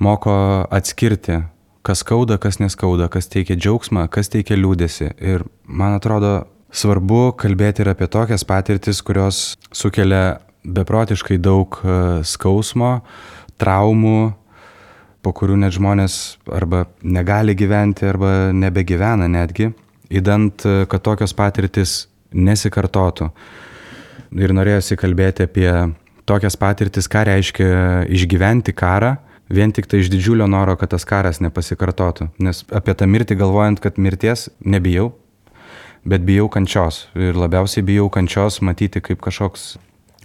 moko atskirti, kas skauda, kas neskauda, kas teikia džiaugsmą, kas teikia liūdėsi. Ir man atrodo, svarbu kalbėti ir apie tokias patirtis, kurios sukelia beprotiškai daug e, skausmo, traumų, po kurių net žmonės arba negali gyventi, arba nebegyvena netgi, įdant, e, kad tokios patirtis nesikartotų. Ir norėjosi kalbėti apie tokias patirtis, ką reiškia išgyventi karą, vien tik tai iš didžiulio noro, kad tas karas nepasikartotų. Nes apie tą mirtį galvojant, kad mirties nebijau, bet bijau kančios. Ir labiausiai bijau kančios matyti kaip kažkoks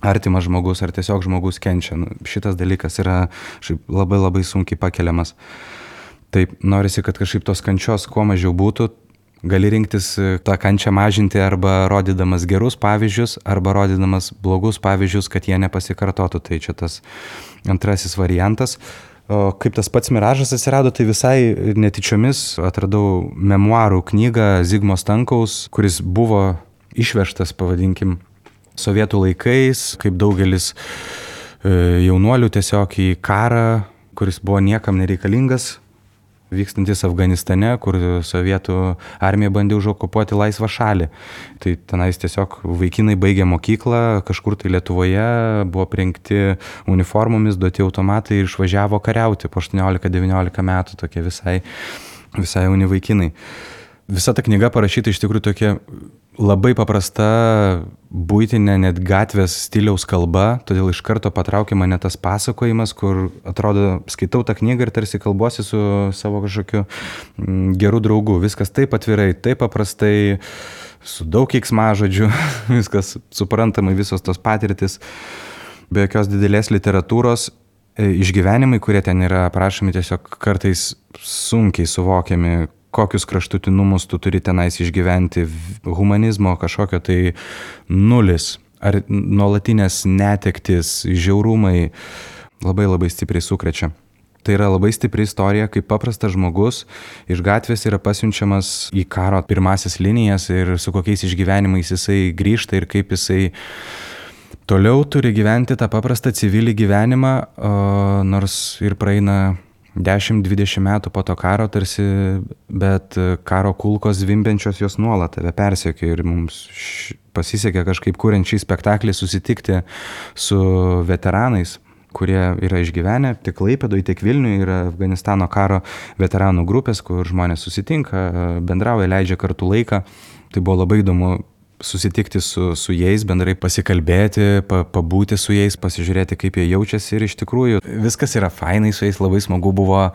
artimas žmogus ar tiesiog žmogus kenčia. Nu, šitas dalykas yra labai labai sunkiai pakeliamas. Taip, norisi, kad kažkaip tos kančios kuo mažiau būtų. Gali rinktis e, tą kančią mažinti arba rodydamas gerus pavyzdžius, arba rodydamas blogus pavyzdžius, kad jie nepasikartotų. Tai čia tas antrasis variantas. O kaip tas pats miražas atsirado, tai visai netyčiomis atradau memoarų knygą Zigmo Stankaus, kuris buvo išvežtas, pavadinkim, sovietų laikais, kaip daugelis e, jaunuolių tiesiog į karą, kuris buvo niekam nereikalingas, vykstantis Afganistane, kur sovietų armija bandė užokupuoti laisvą šalį. Tai tenais tiesiog vaikinai baigė mokyklą, kažkur tai Lietuvoje buvo prinkti uniformomis, duoti automatai ir išvažiavo kariauti po 18-19 metų, tokie visai, visai jauni vaikinai. Visa ta knyga parašyta iš tikrųjų tokia labai paprasta būtinė net gatvės stiliaus kalba, todėl iš karto patraukė mane tas pasakojimas, kur atrodo, skaitau tą knygą ir tarsi kalbuosi su savo kažkokiu mm, geru draugu. Viskas taip atvirai, taip paprastai, su daug kiksmažodžių, [LAUGHS] viskas suprantamai, visos tos patirtis, be jokios didelės literatūros. E, išgyvenimai, kurie ten yra aprašomi, tiesiog kartais sunkiai suvokiami, kokius kraštutinumus tu turi tenais išgyventi, humanizmo kažkokio tai nulis, ar nuolatinės netektis, žiaurumai labai labai stipriai sukrečia. Tai yra labai stipri istorija, kaip paprastas žmogus iš gatvės yra pasiunčiamas į karo pirmasis linijas ir su kokiais išgyvenimais jisai grįžta ir kaip jisai toliau turi gyventi tą paprastą civilį gyvenimą, nors ir praeina 10-20 metų po to karo tarsi, bet karo kulkos zvimbiančios jos nuolat tave persiekė ir mums pasisekė kažkaip kuriant šį spektaklį susitikti su veteranais kurie yra išgyvenę tiek Klaipėdoje, tiek Vilniuje, yra Afganistano karo veteranų grupės, kur žmonės susitinka, bendrauja, leidžia kartu laiką. Tai buvo labai įdomu susitikti su, su jais, bendrai pasikalbėti, pa, pabūti su jais, pasižiūrėti, kaip jie jaučiasi ir iš tikrųjų viskas yra fainai su jais, labai smagu buvo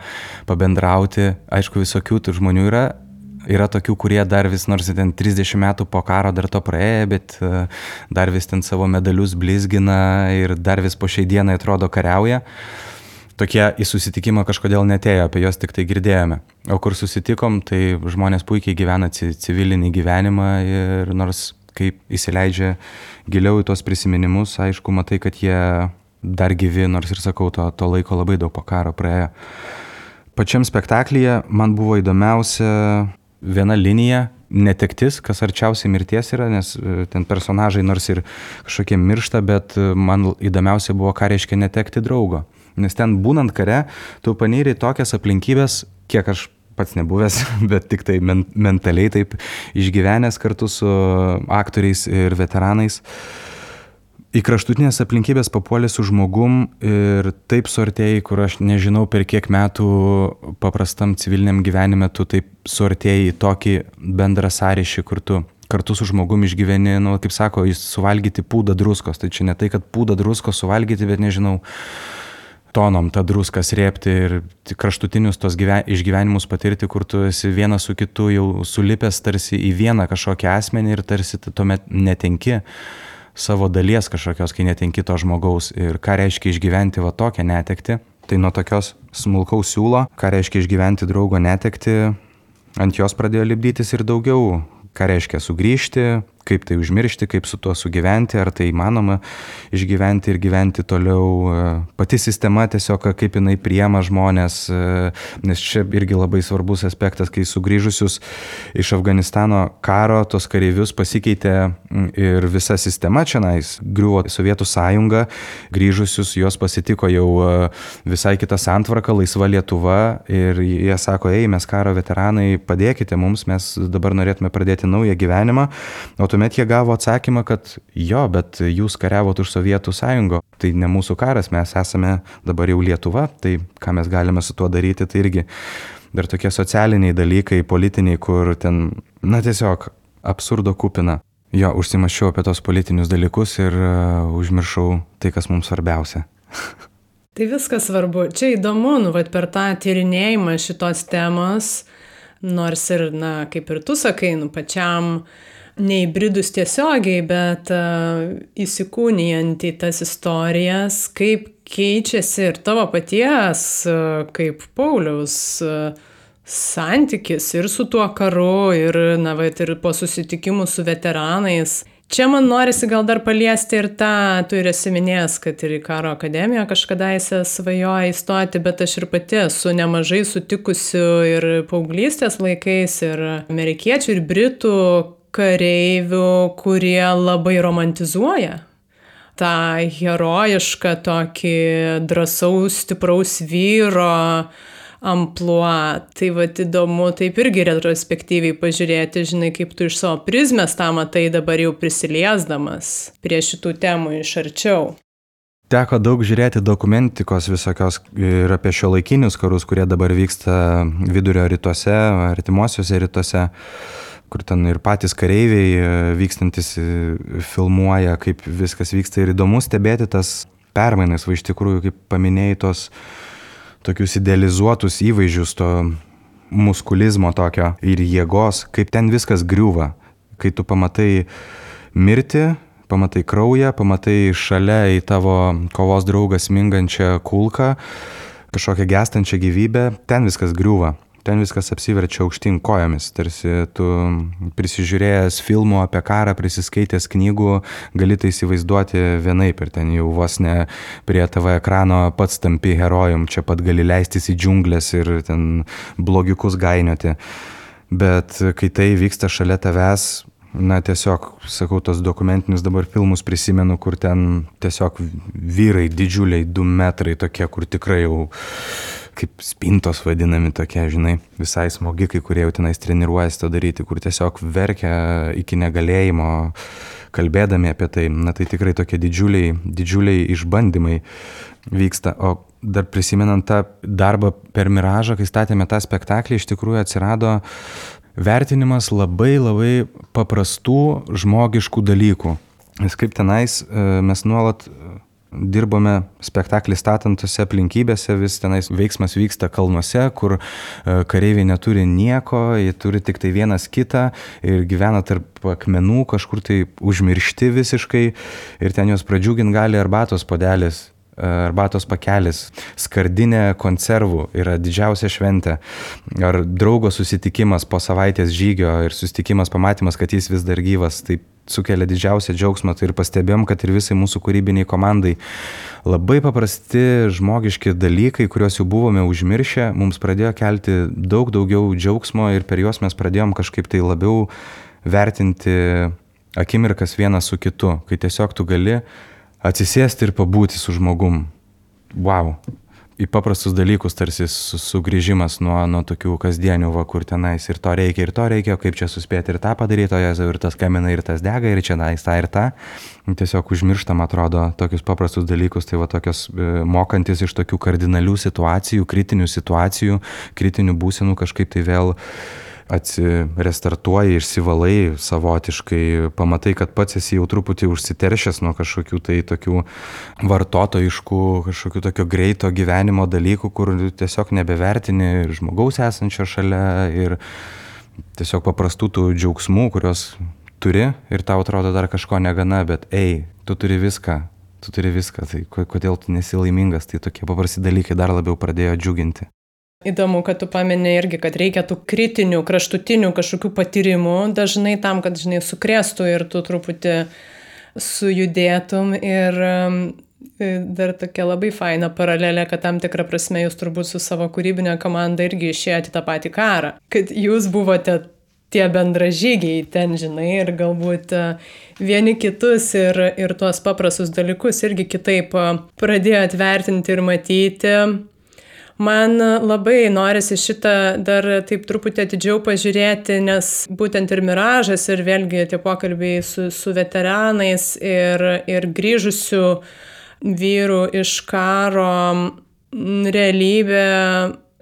pabendrauti. Aišku, visokių tų žmonių yra. Yra tokių, kurie dar vis nors ten 30 metų po karo dar to praėjo, bet e, dar vis ten savo medalius blizgina ir dar vis po šiai dienai atrodo kariauja. Tokie į susitikimą kažkodėl netėjo, apie juos tik tai girdėjome. O kur susitikom, tai žmonės puikiai gyvena civilinį gyvenimą ir nors kaip įsileidžia giliau į tuos prisiminimus, aišku, matai, kad jie dar gyvi, nors ir sakau, to, to laiko labai daug po karo praėjo. Pačiam spektaklyje man buvo įdomiausia viena linija, netektis, kas arčiausiai mirties yra, nes e, ten personažai nors ir kažkokie miršta, bet e, man įdomiausia buvo, ką reiškia netekti draugo. Nes ten būnant kare, tu panyri tokias aplinkybės, kiek aš pats nebuvęs, [LAUGHS] bet tik tai men mentaliai taip išgyvenęs kartu su aktoriais ir veteranais. Į kraštutinės aplinkybės papuolė su žmogum ir taip suartėjai, kur aš nežinau per kiek metų paprastam civiliniam gyvenime tu taip suartėjai į tokį bendrą sąryšį, kur tu kartu su žmogum išgyveni, nu, kaip sako, jis suvalgyti pūdą druskos. Tai čia ne tai, kad pūdą druskos suvalgyti, bet nežinau, tonom tą druską srėpti ir kraštutinius tos gyven, išgyvenimus patirti, kur tu esi vienas su kitu jau sulipęs tarsi į vieną kažkokį asmenį ir tarsi tuomet netenki savo dalies kažkokios, kai netenki to žmogaus ir ką reiškia išgyventi va tokią netekti. Tai nuo tokios smulkaus siūlo, ką reiškia išgyventi draugo netekti, ant jos pradėjo lipdytis ir daugiau, ką reiškia sugrįžti, kaip tai užmiršti, kaip su tuo sugyventi, ar tai įmanoma išgyventi ir gyventi toliau. Pati sistema tiesiog, kaip jinai priema žmonės, nes čia irgi labai svarbus aspektas, kai sugrįžusius iš Afganistano karo, tos kareivius pasikeitė ir visa sistema čia nais, griuvo Sovietų sąjunga, grįžusius juos pasitiko jau e, visai kita santvarka, laisva Lietuva ir jie sako, ei, mes karo veteranai, padėkite mums, mes dabar norėtume pradėti naują gyvenimą, o tu tuomet jie gavo atsakymą, kad jo, bet jūs kariavot už Sovietų sąjungo, tai ne mūsų karas, mes esame dabar jau Lietuva, tai ką mes galime su tuo daryti, tai irgi dar tokie socialiniai dalykai, politiniai, kur ten, na tiesiog absurdo kupina. Jo, užsimašiau apie tos politinius dalykus ir uh, užmiršau tai, kas mums svarbiausia. [LAUGHS] tai viskas svarbu. Čia įdomu, nu, vat, per tą tyrinėjimą šitos temos, nors ir, na, kaip ir tu sakai, nu, pačiam uh, neįbridus tiesiogiai, bet uh, įsikūnijant į tas istorijas, kaip keičiasi ir tavo paties, uh, kaip Pauliaus, uh, santykis ir su tuo karu, ir, na, va, ir po susitikimų su veteranais. Čia man norisi gal dar paliesti ir tą, tu ir esi minėjęs, kad ir į karo akademiją kažkadaise svajoja įstoti, bet aš ir pati esu nemažai sutikusių ir paauglystės laikais, ir amerikiečių, ir britų, kareivių, kurie labai romantizuoja tą herojišką tokį drąsaus, stipraus vyro ampluo. Tai vad įdomu taip irgi retrospektyviai pažiūrėti, žinai, kaip tu iš savo prizmės tą matai dabar jau prisiliesdamas prie šitų temų iš arčiau. Teko daug žiūrėti dokumentikos visokios ir apie šio laikinius karus, kurie dabar vyksta vidurio rytuose, artimuosiuose rytuose kur ten ir patys kareiviai e, vykstantis e, filmuoja, kaip viskas vyksta ir įdomu stebėti tas permainas, va iš tikrųjų, kaip paminėjai tos tokius idealizuotus įvaizdžius, to muskulizmo tokio ir jėgos, kaip ten viskas griūva, kai tu pamatai mirti, pamatai kraują, pamatai šalia į tavo kovos draugą smingančią kulką, kažkokią gestančią gyvybę, ten viskas griūva ten viskas apsiverčia aukštyn kojomis, tarsi tu prisižiūrėjęs filmų apie karą, prisiskaitęs knygų, gali tai įsivaizduoti vienaip ir ten jau vos ne prie TV ekrano pats tampi herojum, čia pat gali leistis į džiunglės ir ten blogiukus gainioti. Bet kai tai vyksta šalia tavęs, na tiesiog, sakau, tos dokumentinius dabar filmus prisimenu, kur ten tiesiog vyrai didžiuliai, du metrai tokie, kur tikrai jau kaip spintos vadinami tokie, žinai, visai smogikai, kurie jau tenais treniruojasi to daryti, kur tiesiog verkia iki negalėjimo, kalbėdami apie tai. Na tai tikrai tokie didžiuliai, didžiuliai išbandymai vyksta. O dar prisimenant tą darbą per miražą, kai statėme tą spektaklį, iš tikrųjų atsirado vertinimas labai labai paprastų žmogiškų dalykų. Nes kaip tenais e, mes nuolat dirbome spektaklį statant tose aplinkybėse, vis tenais veiksmas vyksta kalnuose, kur e, kareiviai neturi nieko, jie turi tik tai vienas kitą ir gyvena tarp akmenų, kažkur tai užmiršti visiškai ir ten juos pradžiugint gali arbatos podelis arbatos pakelis, skardinė konservų yra didžiausia šventė. Ar draugo susitikimas po savaitės žygio ir susitikimas pamatymas, kad jis vis dar gyvas, tai sukelia didžiausią džiaugsmą. Tai ir pastebėjom, kad ir visai mūsų kūrybiniai komandai labai paprasti žmogiški dalykai, kuriuos jau buvome užmiršę, mums pradėjo kelti daug daugiau džiaugsmo ir per juos mes pradėjom kažkaip tai labiau vertinti akimirkas vienas su kitu, kai tiesiog tu gali atsisėsti ir pabūti su žmogum. Wow. Į paprastus dalykus tarsi sugrįžimas nuo, nuo tokių kasdienių, va, kur tenais ir to reikia, ir to reikia, kaip čia suspėti ir tą padaryti, o jezu ir tas kamina, ir tas dega, ir čia nais tą ir tą. Tiesiog užmirštam, atrodo, tokius paprastus dalykus, tai va tokios e, mokantis iš tokių kardinalių situacijų, kritinių situacijų, kritinių būsenų kažkaip tai vėl atsirestartuoji, išsivalai savotiškai, pamatai, kad pats esi jau truputį užsiteršęs nuo kažkokių tai tokių vartotojiškų, kažkokių tokio greito gyvenimo dalykų, kur tiesiog nebevertini žmogaus esančio šalia ir tiesiog paprastų tų džiaugsmų, kuriuos turi ir tau atrodo dar kažko negana, bet ei, tu turi viską, tu turi viską, tai kodėl tu nesi laimingas, tai tokie paprasti dalykai dar labiau pradėjo džiuginti. Įdomu, kad tu paminė irgi, kad reikia tų kritinių, kraštutinių kažkokių patyrimų dažnai tam, kad, žinai, sukrėstų ir tu truputį sujudėtum. Ir um, dar tokia labai faina paralelė, kad tam tikrą prasme jūs turbūt su savo kūrybinė komanda irgi išėjote tą patį karą. Kad jūs buvote tie bendražygiai ten, žinai, ir galbūt uh, vieni kitus ir, ir tuos paprastus dalykus irgi kitaip uh, pradėjote vertinti ir matyti Man labai norisi šitą dar taip truputį atidžiau pažiūrėti, nes būtent ir miražas, ir vėlgi tie pokalbiai su, su veteranais ir, ir grįžusių vyrų iš karo realybė,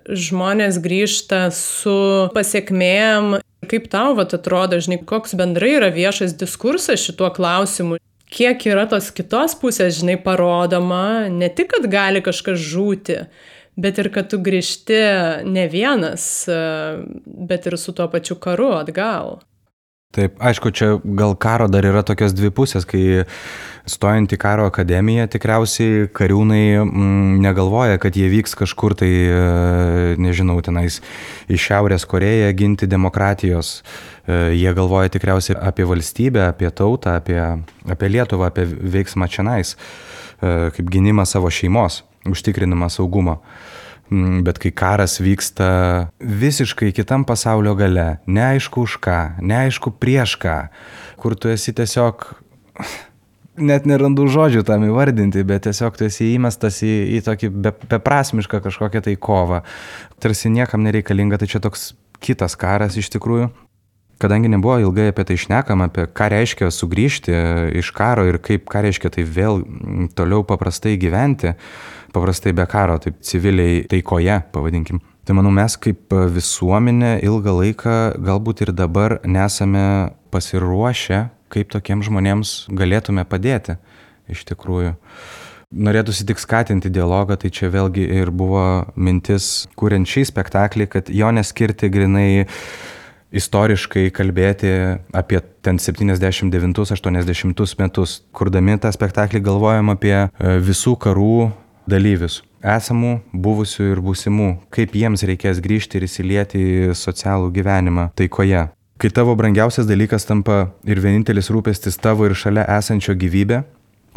žmonės grįžta su pasiekmėm. Kaip tau vat, atrodo, žinai, koks bendrai yra viešas diskursas šituo klausimu? Kiek yra tos kitos pusės, žinai, parodoma, ne tik, kad gali kažkas žūti, bet ir kad tu grįžti ne vienas, bet ir su tuo pačiu karu atgal. Taip, aišku, čia gal karo dar yra tokios dvi pusės, kai stojant į karo akademiją tikriausiai kariūnai mm, negalvoja, kad jie vyks kažkur tai, e, nežinau, tenais į Šiaurės Koreją ginti demokratijos. E, jie galvoja tikriausiai apie valstybę, apie tautą, apie, apie Lietuvą, apie veiksmą čia nais, e, kaip gynimą savo šeimos užtikrinimą saugumo. Mm, bet kai karas vyksta visiškai kitam pasaulio gale, neaišku už ką, neaišku prieš ką, kur tu esi tiesiog, net nerandu žodžių tam įvardinti, bet tiesiog tu esi įmestas į, į tokį be, beprasmišką kažkokią tai kovą, tarsi niekam nereikalinga, tai čia toks kitas karas iš tikrųjų. Kadangi nebuvo ilgai apie tai šnekama, apie ką reiškia sugrįžti iš karo ir kaip ką reiškia tai vėl toliau paprastai gyventi, paprastai be karo, taip civiliai taikoje, pavadinkim. Tai manau, mes kaip visuomenė ilgą laiką, galbūt ir dabar nesame pasiruošę, kaip tokiems žmonėms galėtume padėti iš tikrųjų. Norėtųsi tik skatinti dialogą, tai čia vėlgi ir buvo mintis, kuriant šį spektaklį, kad jo neskirti grinai istoriškai kalbėti apie ten 79-80 metus. Kurdami tą spektaklį galvojam apie e, visų karų dalyvius esamų, buvusių ir būsimų, kaip jiems reikės grįžti ir įsilieti į socialų gyvenimą taikoje. Kai tavo brangiausias dalykas tampa ir vienintelis rūpestis tavo ir šalia esančio gyvybė,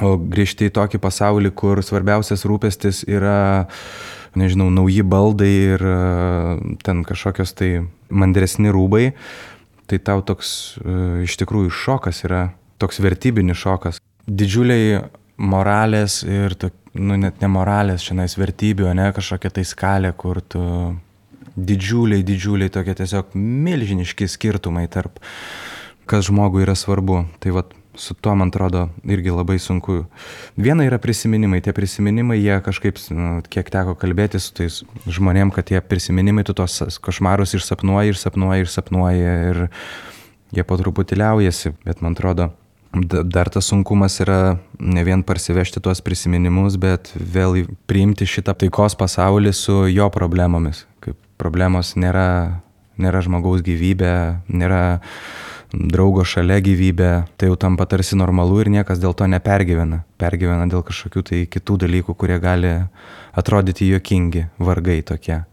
o grįžti į tokį pasaulį, kur svarbiausias rūpestis yra, nežinau, nauji baldai ir e, ten kažkokios tai mandresni rūbai, tai tau toks e, iš tikrųjų šokas yra, toks vertybinis šokas. Didžiuliai moralės ir tokie nu, net ne moralės, šiandien vertybių, ne kažkokia tai skalė, kur tu didžiuliai, didžiuliai tokie tiesiog milžiniški skirtumai tarp, kas žmogui yra svarbu. Tai vad su tuo, man atrodo, irgi labai sunku. Viena yra prisiminimai, tie prisiminimai, jie kažkaip, nu, kiek teko kalbėti su tais žmonėm, kad tie prisiminimai, tu tos košmarus išsapnuoji, išsapnuoji, išsapnuoji ir jie po truputį liaujasi, bet man atrodo, Dar tas sunkumas yra ne vien parsivežti tuos prisiminimus, bet vėl priimti šitą taikos pasaulį su jo problemomis. Kaip problemos nėra, nėra žmogaus gyvybė, nėra draugo šalia gyvybė, tai jau tampa tarsi normalu ir niekas dėl to nepergyvena. Pergyvena dėl kažkokių tai kitų dalykų, kurie gali atrodyti juokingi, vargai tokie.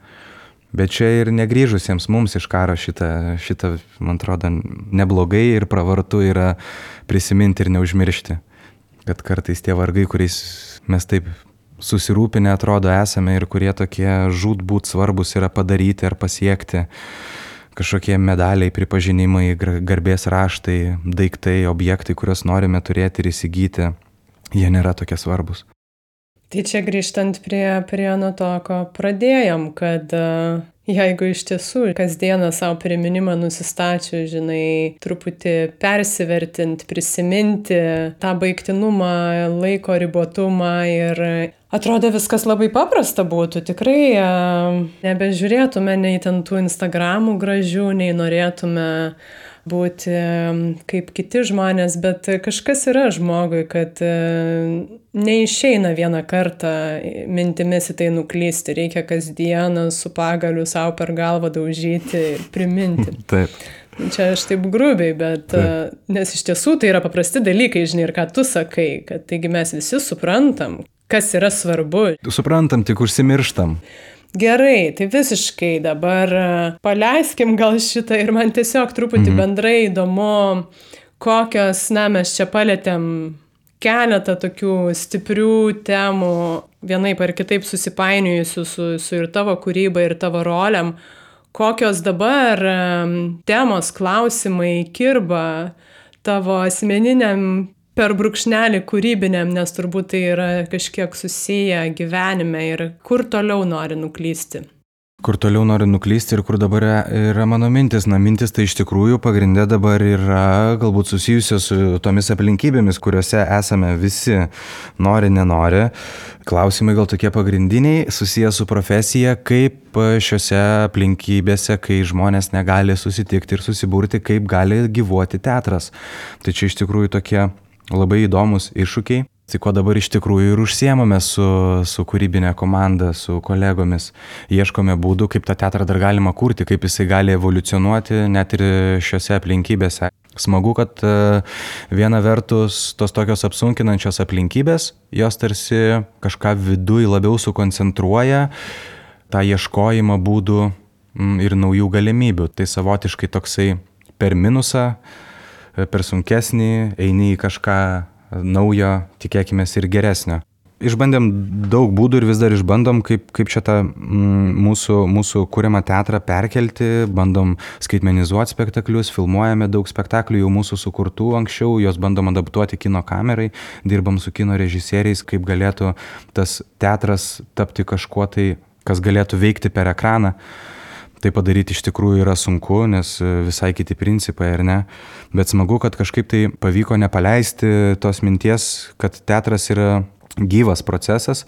Bet čia ir negryžusiems mums iš karo šitą, šitą, man atrodo, neblogai ir pravartu yra prisiminti ir neužmiršti, kad kartais tie vargai, kuriais mes taip susirūpinę atrodo esame ir kurie tokie žūtbūt svarbus yra padaryti ar pasiekti, kažkokie medaliai, pripažinimai, garbės raštai, daiktai, objektai, kuriuos norime turėti ir įsigyti, jie nėra tokie svarbus. Tai čia grįžtant prie, prie nuo to, ko pradėjom, kad Jeigu iš tiesų kasdieną savo priminimą nusistačiu, žinai, truputį persivertint, prisiminti tą baigtinumą, laiko ribotumą ir atrodo viskas labai paprasta būtų, tikrai nebežiūrėtume nei ten tų Instagramų gražių, nei norėtume būti kaip kiti žmonės, bet kažkas yra žmogui, kad e, neišeina vieną kartą mintimis į tai nuklysti, reikia kasdieną su pagaliu savo per galvą daužyti ir priminti. [LAUGHS] Taip. Čia aš taip grubiai, bet Taip. E, nes iš tiesų tai yra paprasti dalykai, žinai, ir ką tu sakai, kad taigi mes visi suprantam, kas yra svarbu. Suprantam, tik užsimirštam. Gerai, tai visiškai dabar e, paleiskim gal šitą ir man tiesiog truputį mhm. bendrai įdomu, kokios, na, mes čia palėtėm keletą tokių stiprių temų, vienaip ar kitaip susipainiojusių su, su ir tavo kūryba, ir tavo roliam, kokios dabar e, temos, klausimai kirba tavo asmeniniam per brūkšnelį kūrybiniam, nes turbūt tai yra kažkiek susiję gyvenime ir kur toliau nori nuklysti. Kur toliau noriu nuklysti ir kur dabar yra mano mintis. Na, mintis tai iš tikrųjų pagrindė dabar yra galbūt susijusios su tomis aplinkybėmis, kuriuose esame visi, nori, nenori. Klausimai gal tokie pagrindiniai, susiję su profesija, kaip šiuose aplinkybėse, kai žmonės negali susitikti ir susiburti, kaip gali gyvuoti teatras. Tai čia iš tikrųjų tokie labai įdomus iššūkiai. Tai ko dabar iš tikrųjų ir užsiemame su, su kūrybinė komanda, su kolegomis. Ieškome būdų, kaip tą teatrą dar galima kurti, kaip jisai gali evoliucionuoti net ir šiuose aplinkybėse. Smagu, kad e, viena vertus tos tokios apsunkinančios aplinkybės, jos tarsi kažką viduje labiau sukoncentruoja, tą ieškojimą būdų ir naujų galimybių. Tai savotiškai toksai per minusą per sunkesnį, eini į kažką naujo, tikėkime ir geresnio. Išbandėm daug būdų ir vis dar išbandom, kaip, kaip čia tą mm, mūsų, mūsų kūriamą teatrą perkelti, bandom skaitmenizuoti spektaklius, filmuojame daug spektaklių jau mūsų sukurtų anksčiau, juos bandom adaptuoti kino kamerai, dirbam su kino režisieriais, kaip galėtų tas teatras tapti kažkuo tai, kas galėtų veikti per ekraną. Uh, tai padaryti iš tikrųjų yra sunku, nes e, visai kiti principai, ar ne? Bet smagu, kad kažkaip tai pavyko nepaleisti tos minties, kad teatras yra gyvas procesas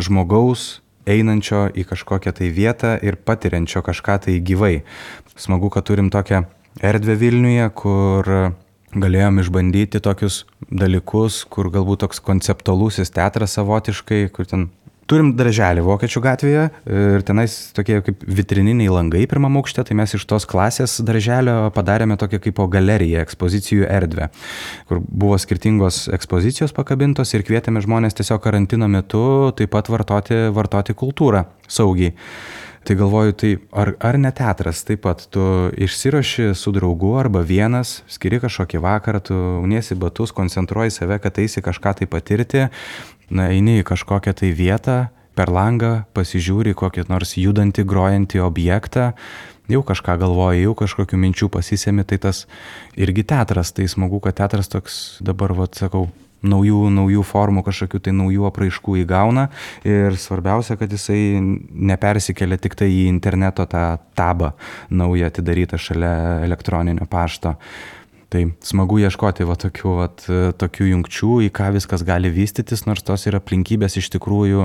žmogaus einančio į kažkokią tai vietą ir patiriančio kažką tai gyvai. Smagu, kad turim tokią erdvę Vilniuje, kur galėjom išbandyti tokius dalykus, kur galbūt toks konceptualusis teatras savotiškai, kur ten Turim darželį Vokiečių gatvėje ir tenais tokie kaip vitrininiai langai pirmam aukšte, tai mes iš tos klasės darželio padarėme tokią kaip galeriją, ekspozicijų erdvę, kur buvo skirtingos ekspozicijos pakabintos ir kvietėme žmonės tiesiog karantino metu taip pat vartoti, vartoti kultūrą saugiai. Tai galvoju, tai ar, ar ne teatras, taip pat? Tu išsiroši su draugu arba vienas, skiri kažkokį vakarą, tu uniesi batus, koncentruoji save, kad eisi kažką tai patirti na, eini į kažkokią tai vietą, per langą pasižiūri kokį nors judantį, grojantį objektą, jau kažką galvoji, jau kažkokių minčių pasisėmi, tai tas irgi teatras, tai smagu, kad teatras toks dabar, vad sakau, naujų, naujų formų, kažkokių tai naujų apraiškų įgauna ir svarbiausia, kad jisai nepersikelia tik tai į interneto tą tabą naują atidarytą šalia elektroninio pašto. Tai smagu ieškoti va, tokių, va, tokių jungčių, į ką viskas gali vystytis, nors tos ir aplinkybės iš tikrųjų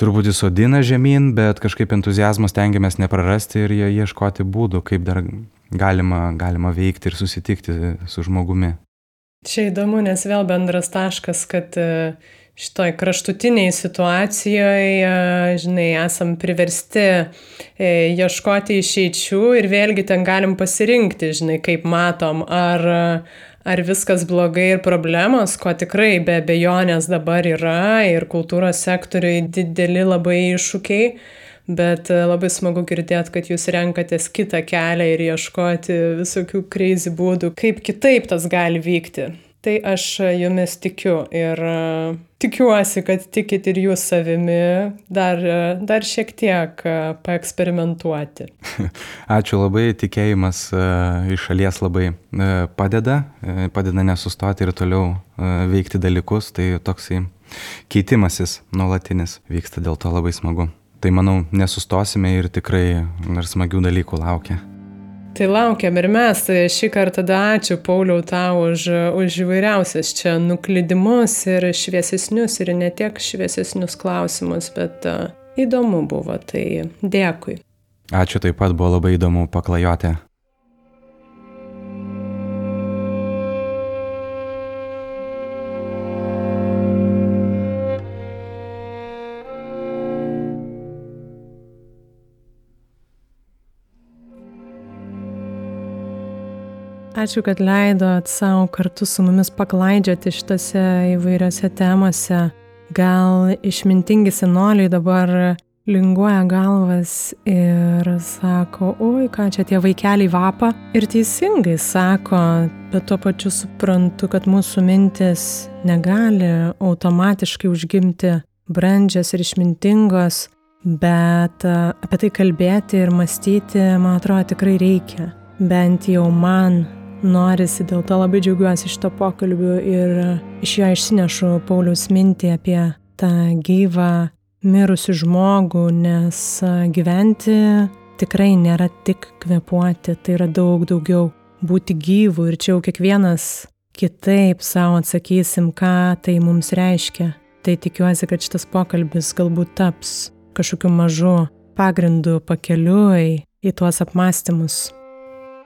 truputį sodina žemyn, bet kažkaip entuzijazmas tengiamės neprarasti ir ieškoti būdų, kaip dar galima, galima veikti ir susitikti su žmogumi. Čia įdomu, nes vėl bendras taškas, kad šitoj kraštutiniai situacijoje, žinai, esam priversti e, ieškoti išeičių ir vėlgi ten galim pasirinkti, žinai, kaip matom, ar, ar viskas blogai ir problemos, ko tikrai be abejonės dabar yra ir kultūros sektoriui dideli labai iššūkiai. Bet labai smagu girdėti, kad jūs renkatės kitą kelią ir ieškoti visokių kreizį būdų, kaip kitaip tas gali vykti. Tai aš jumis tikiu ir uh, tikiuosi, kad tikit ir jūs savimi dar, dar šiek tiek paeksperimentuoti. [LAUGHS] Ačiū labai, tikėjimas iš šalies labai padeda, padeda nesustoti ir toliau veikti dalykus, tai toksai keitimasis nuolatinis vyksta, dėl to labai smagu. Tai manau, nesustosime ir tikrai dar smagių dalykų laukia. Tai laukiam ir mes. Tai šį kartą tada ačiū Pauliau tau už, už įvairiausias čia nuklydimus ir šviesesnius ir ne tiek šviesesnius klausimus, bet įdomu buvo. Tai dėkui. Ačiū taip pat, buvo labai įdomu paklajoti. Ačiū, kad leidot savo kartu su mumis paklaidžioti šitose įvairiose temose. Gal išmintingi senoliai dabar linguoja galvas ir sako, oi, ką čia tie vaikeliai vapa. Ir teisingai sako, bet tuo pačiu suprantu, kad mūsų mintis negali automatiškai užgimti brandžios ir išmintingos, bet apie tai kalbėti ir mąstyti, man atrodo, tikrai reikia. Bent jau man norisi, dėl to labai džiaugiuosi šito pokalbiu ir iš jo išsinešu Pauliaus mintį apie tą gyvą mirusių žmogų, nes gyventi tikrai nėra tik kvepuoti, tai yra daug daugiau būti gyvų ir čia jau kiekvienas kitaip savo atsakysim, ką tai mums reiškia. Tai tikiuosi, kad šitas pokalbis galbūt taps kažkokiu mažu pagrindu pakeliui į tuos apmąstymus.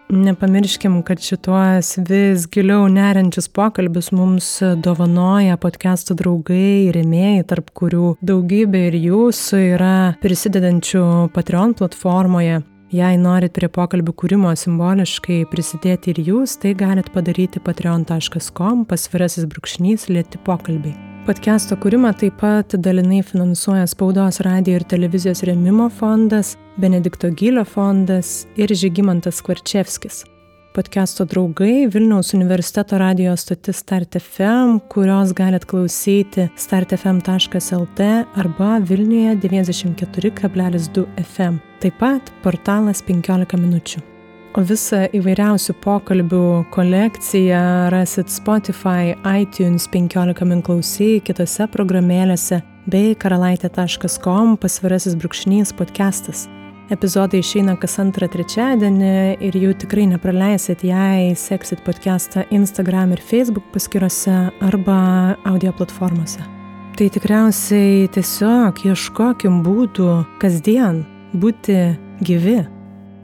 Nepamirškim, kad šituos vis giliau neriančius pokalbius mums dovanoja podcastų draugai ir rėmėjai, tarp kurių daugybė ir jūsų yra prisidedančių Patreon platformoje. Jei norit prie pokalbių kūrimo simboliškai prisidėti ir jūs, tai galit padaryti patreon.com pasvirasis brūkšnys lėti pokalbiai. Podcast'o kūrimą taip pat dalinai finansuoja Spaudos radio ir televizijos remimo fondas, Benedikto Gylio fondas ir Žygimantas Kvarčevskis. Podcast'o draugai Vilniaus universiteto radio stotis Start FM, kurios galit klausyti startfm.lt arba Vilniuje 94,2 FM. Taip pat portalas 15 minučių. O visą įvairiausių pokalbių kolekciją rasit Spotify, iTunes 15 min klausy, kitose programėlėse bei karalaitė.com pasvirasis brūkšnys podcastas. Epizodai išeina kas antrą trečiadienį ir jų tikrai nepraleisit, jei seksit podcastą Instagram ir Facebook paskyrose arba audio platformose. Tai tikriausiai tiesiog ieškokim būdų kasdien būti gyvi.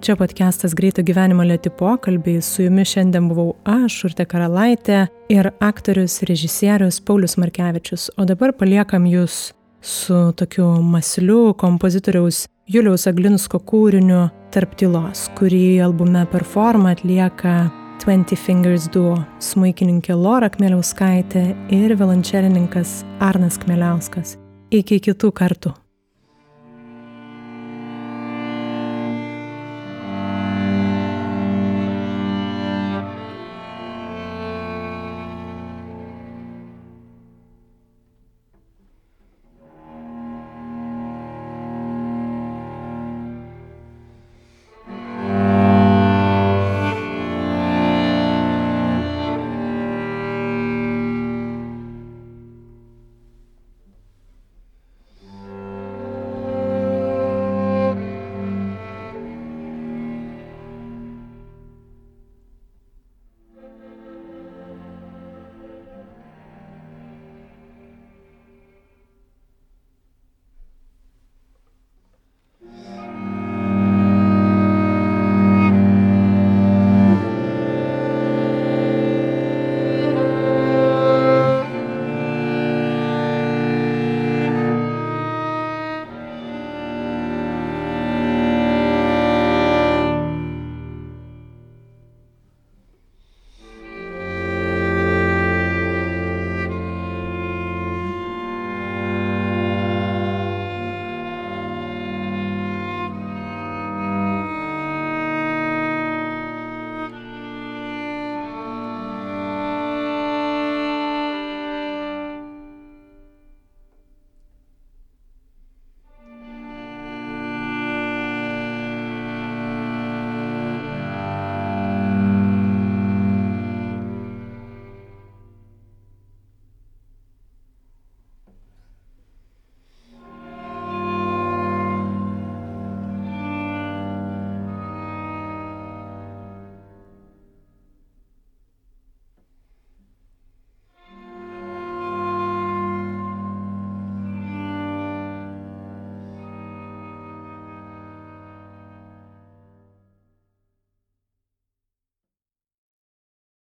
Čia podcastas Greito gyvenimo lėti pokalbiai. Su jumis šiandien buvau aš, Urte Karalaitė ir aktorius, režisierius Paulius Markevičius. O dabar paliekam jūs su tokiu masliu kompozitoriaus Juliaus Aglinsko kūriniu Tarp tylos, kurį albume Performa atlieka 20 Fingers Duo - smuikininkė Lora Kmeliauskaitė ir violončelininkas Arnas Kmeliauskas. Iki kitų kartų.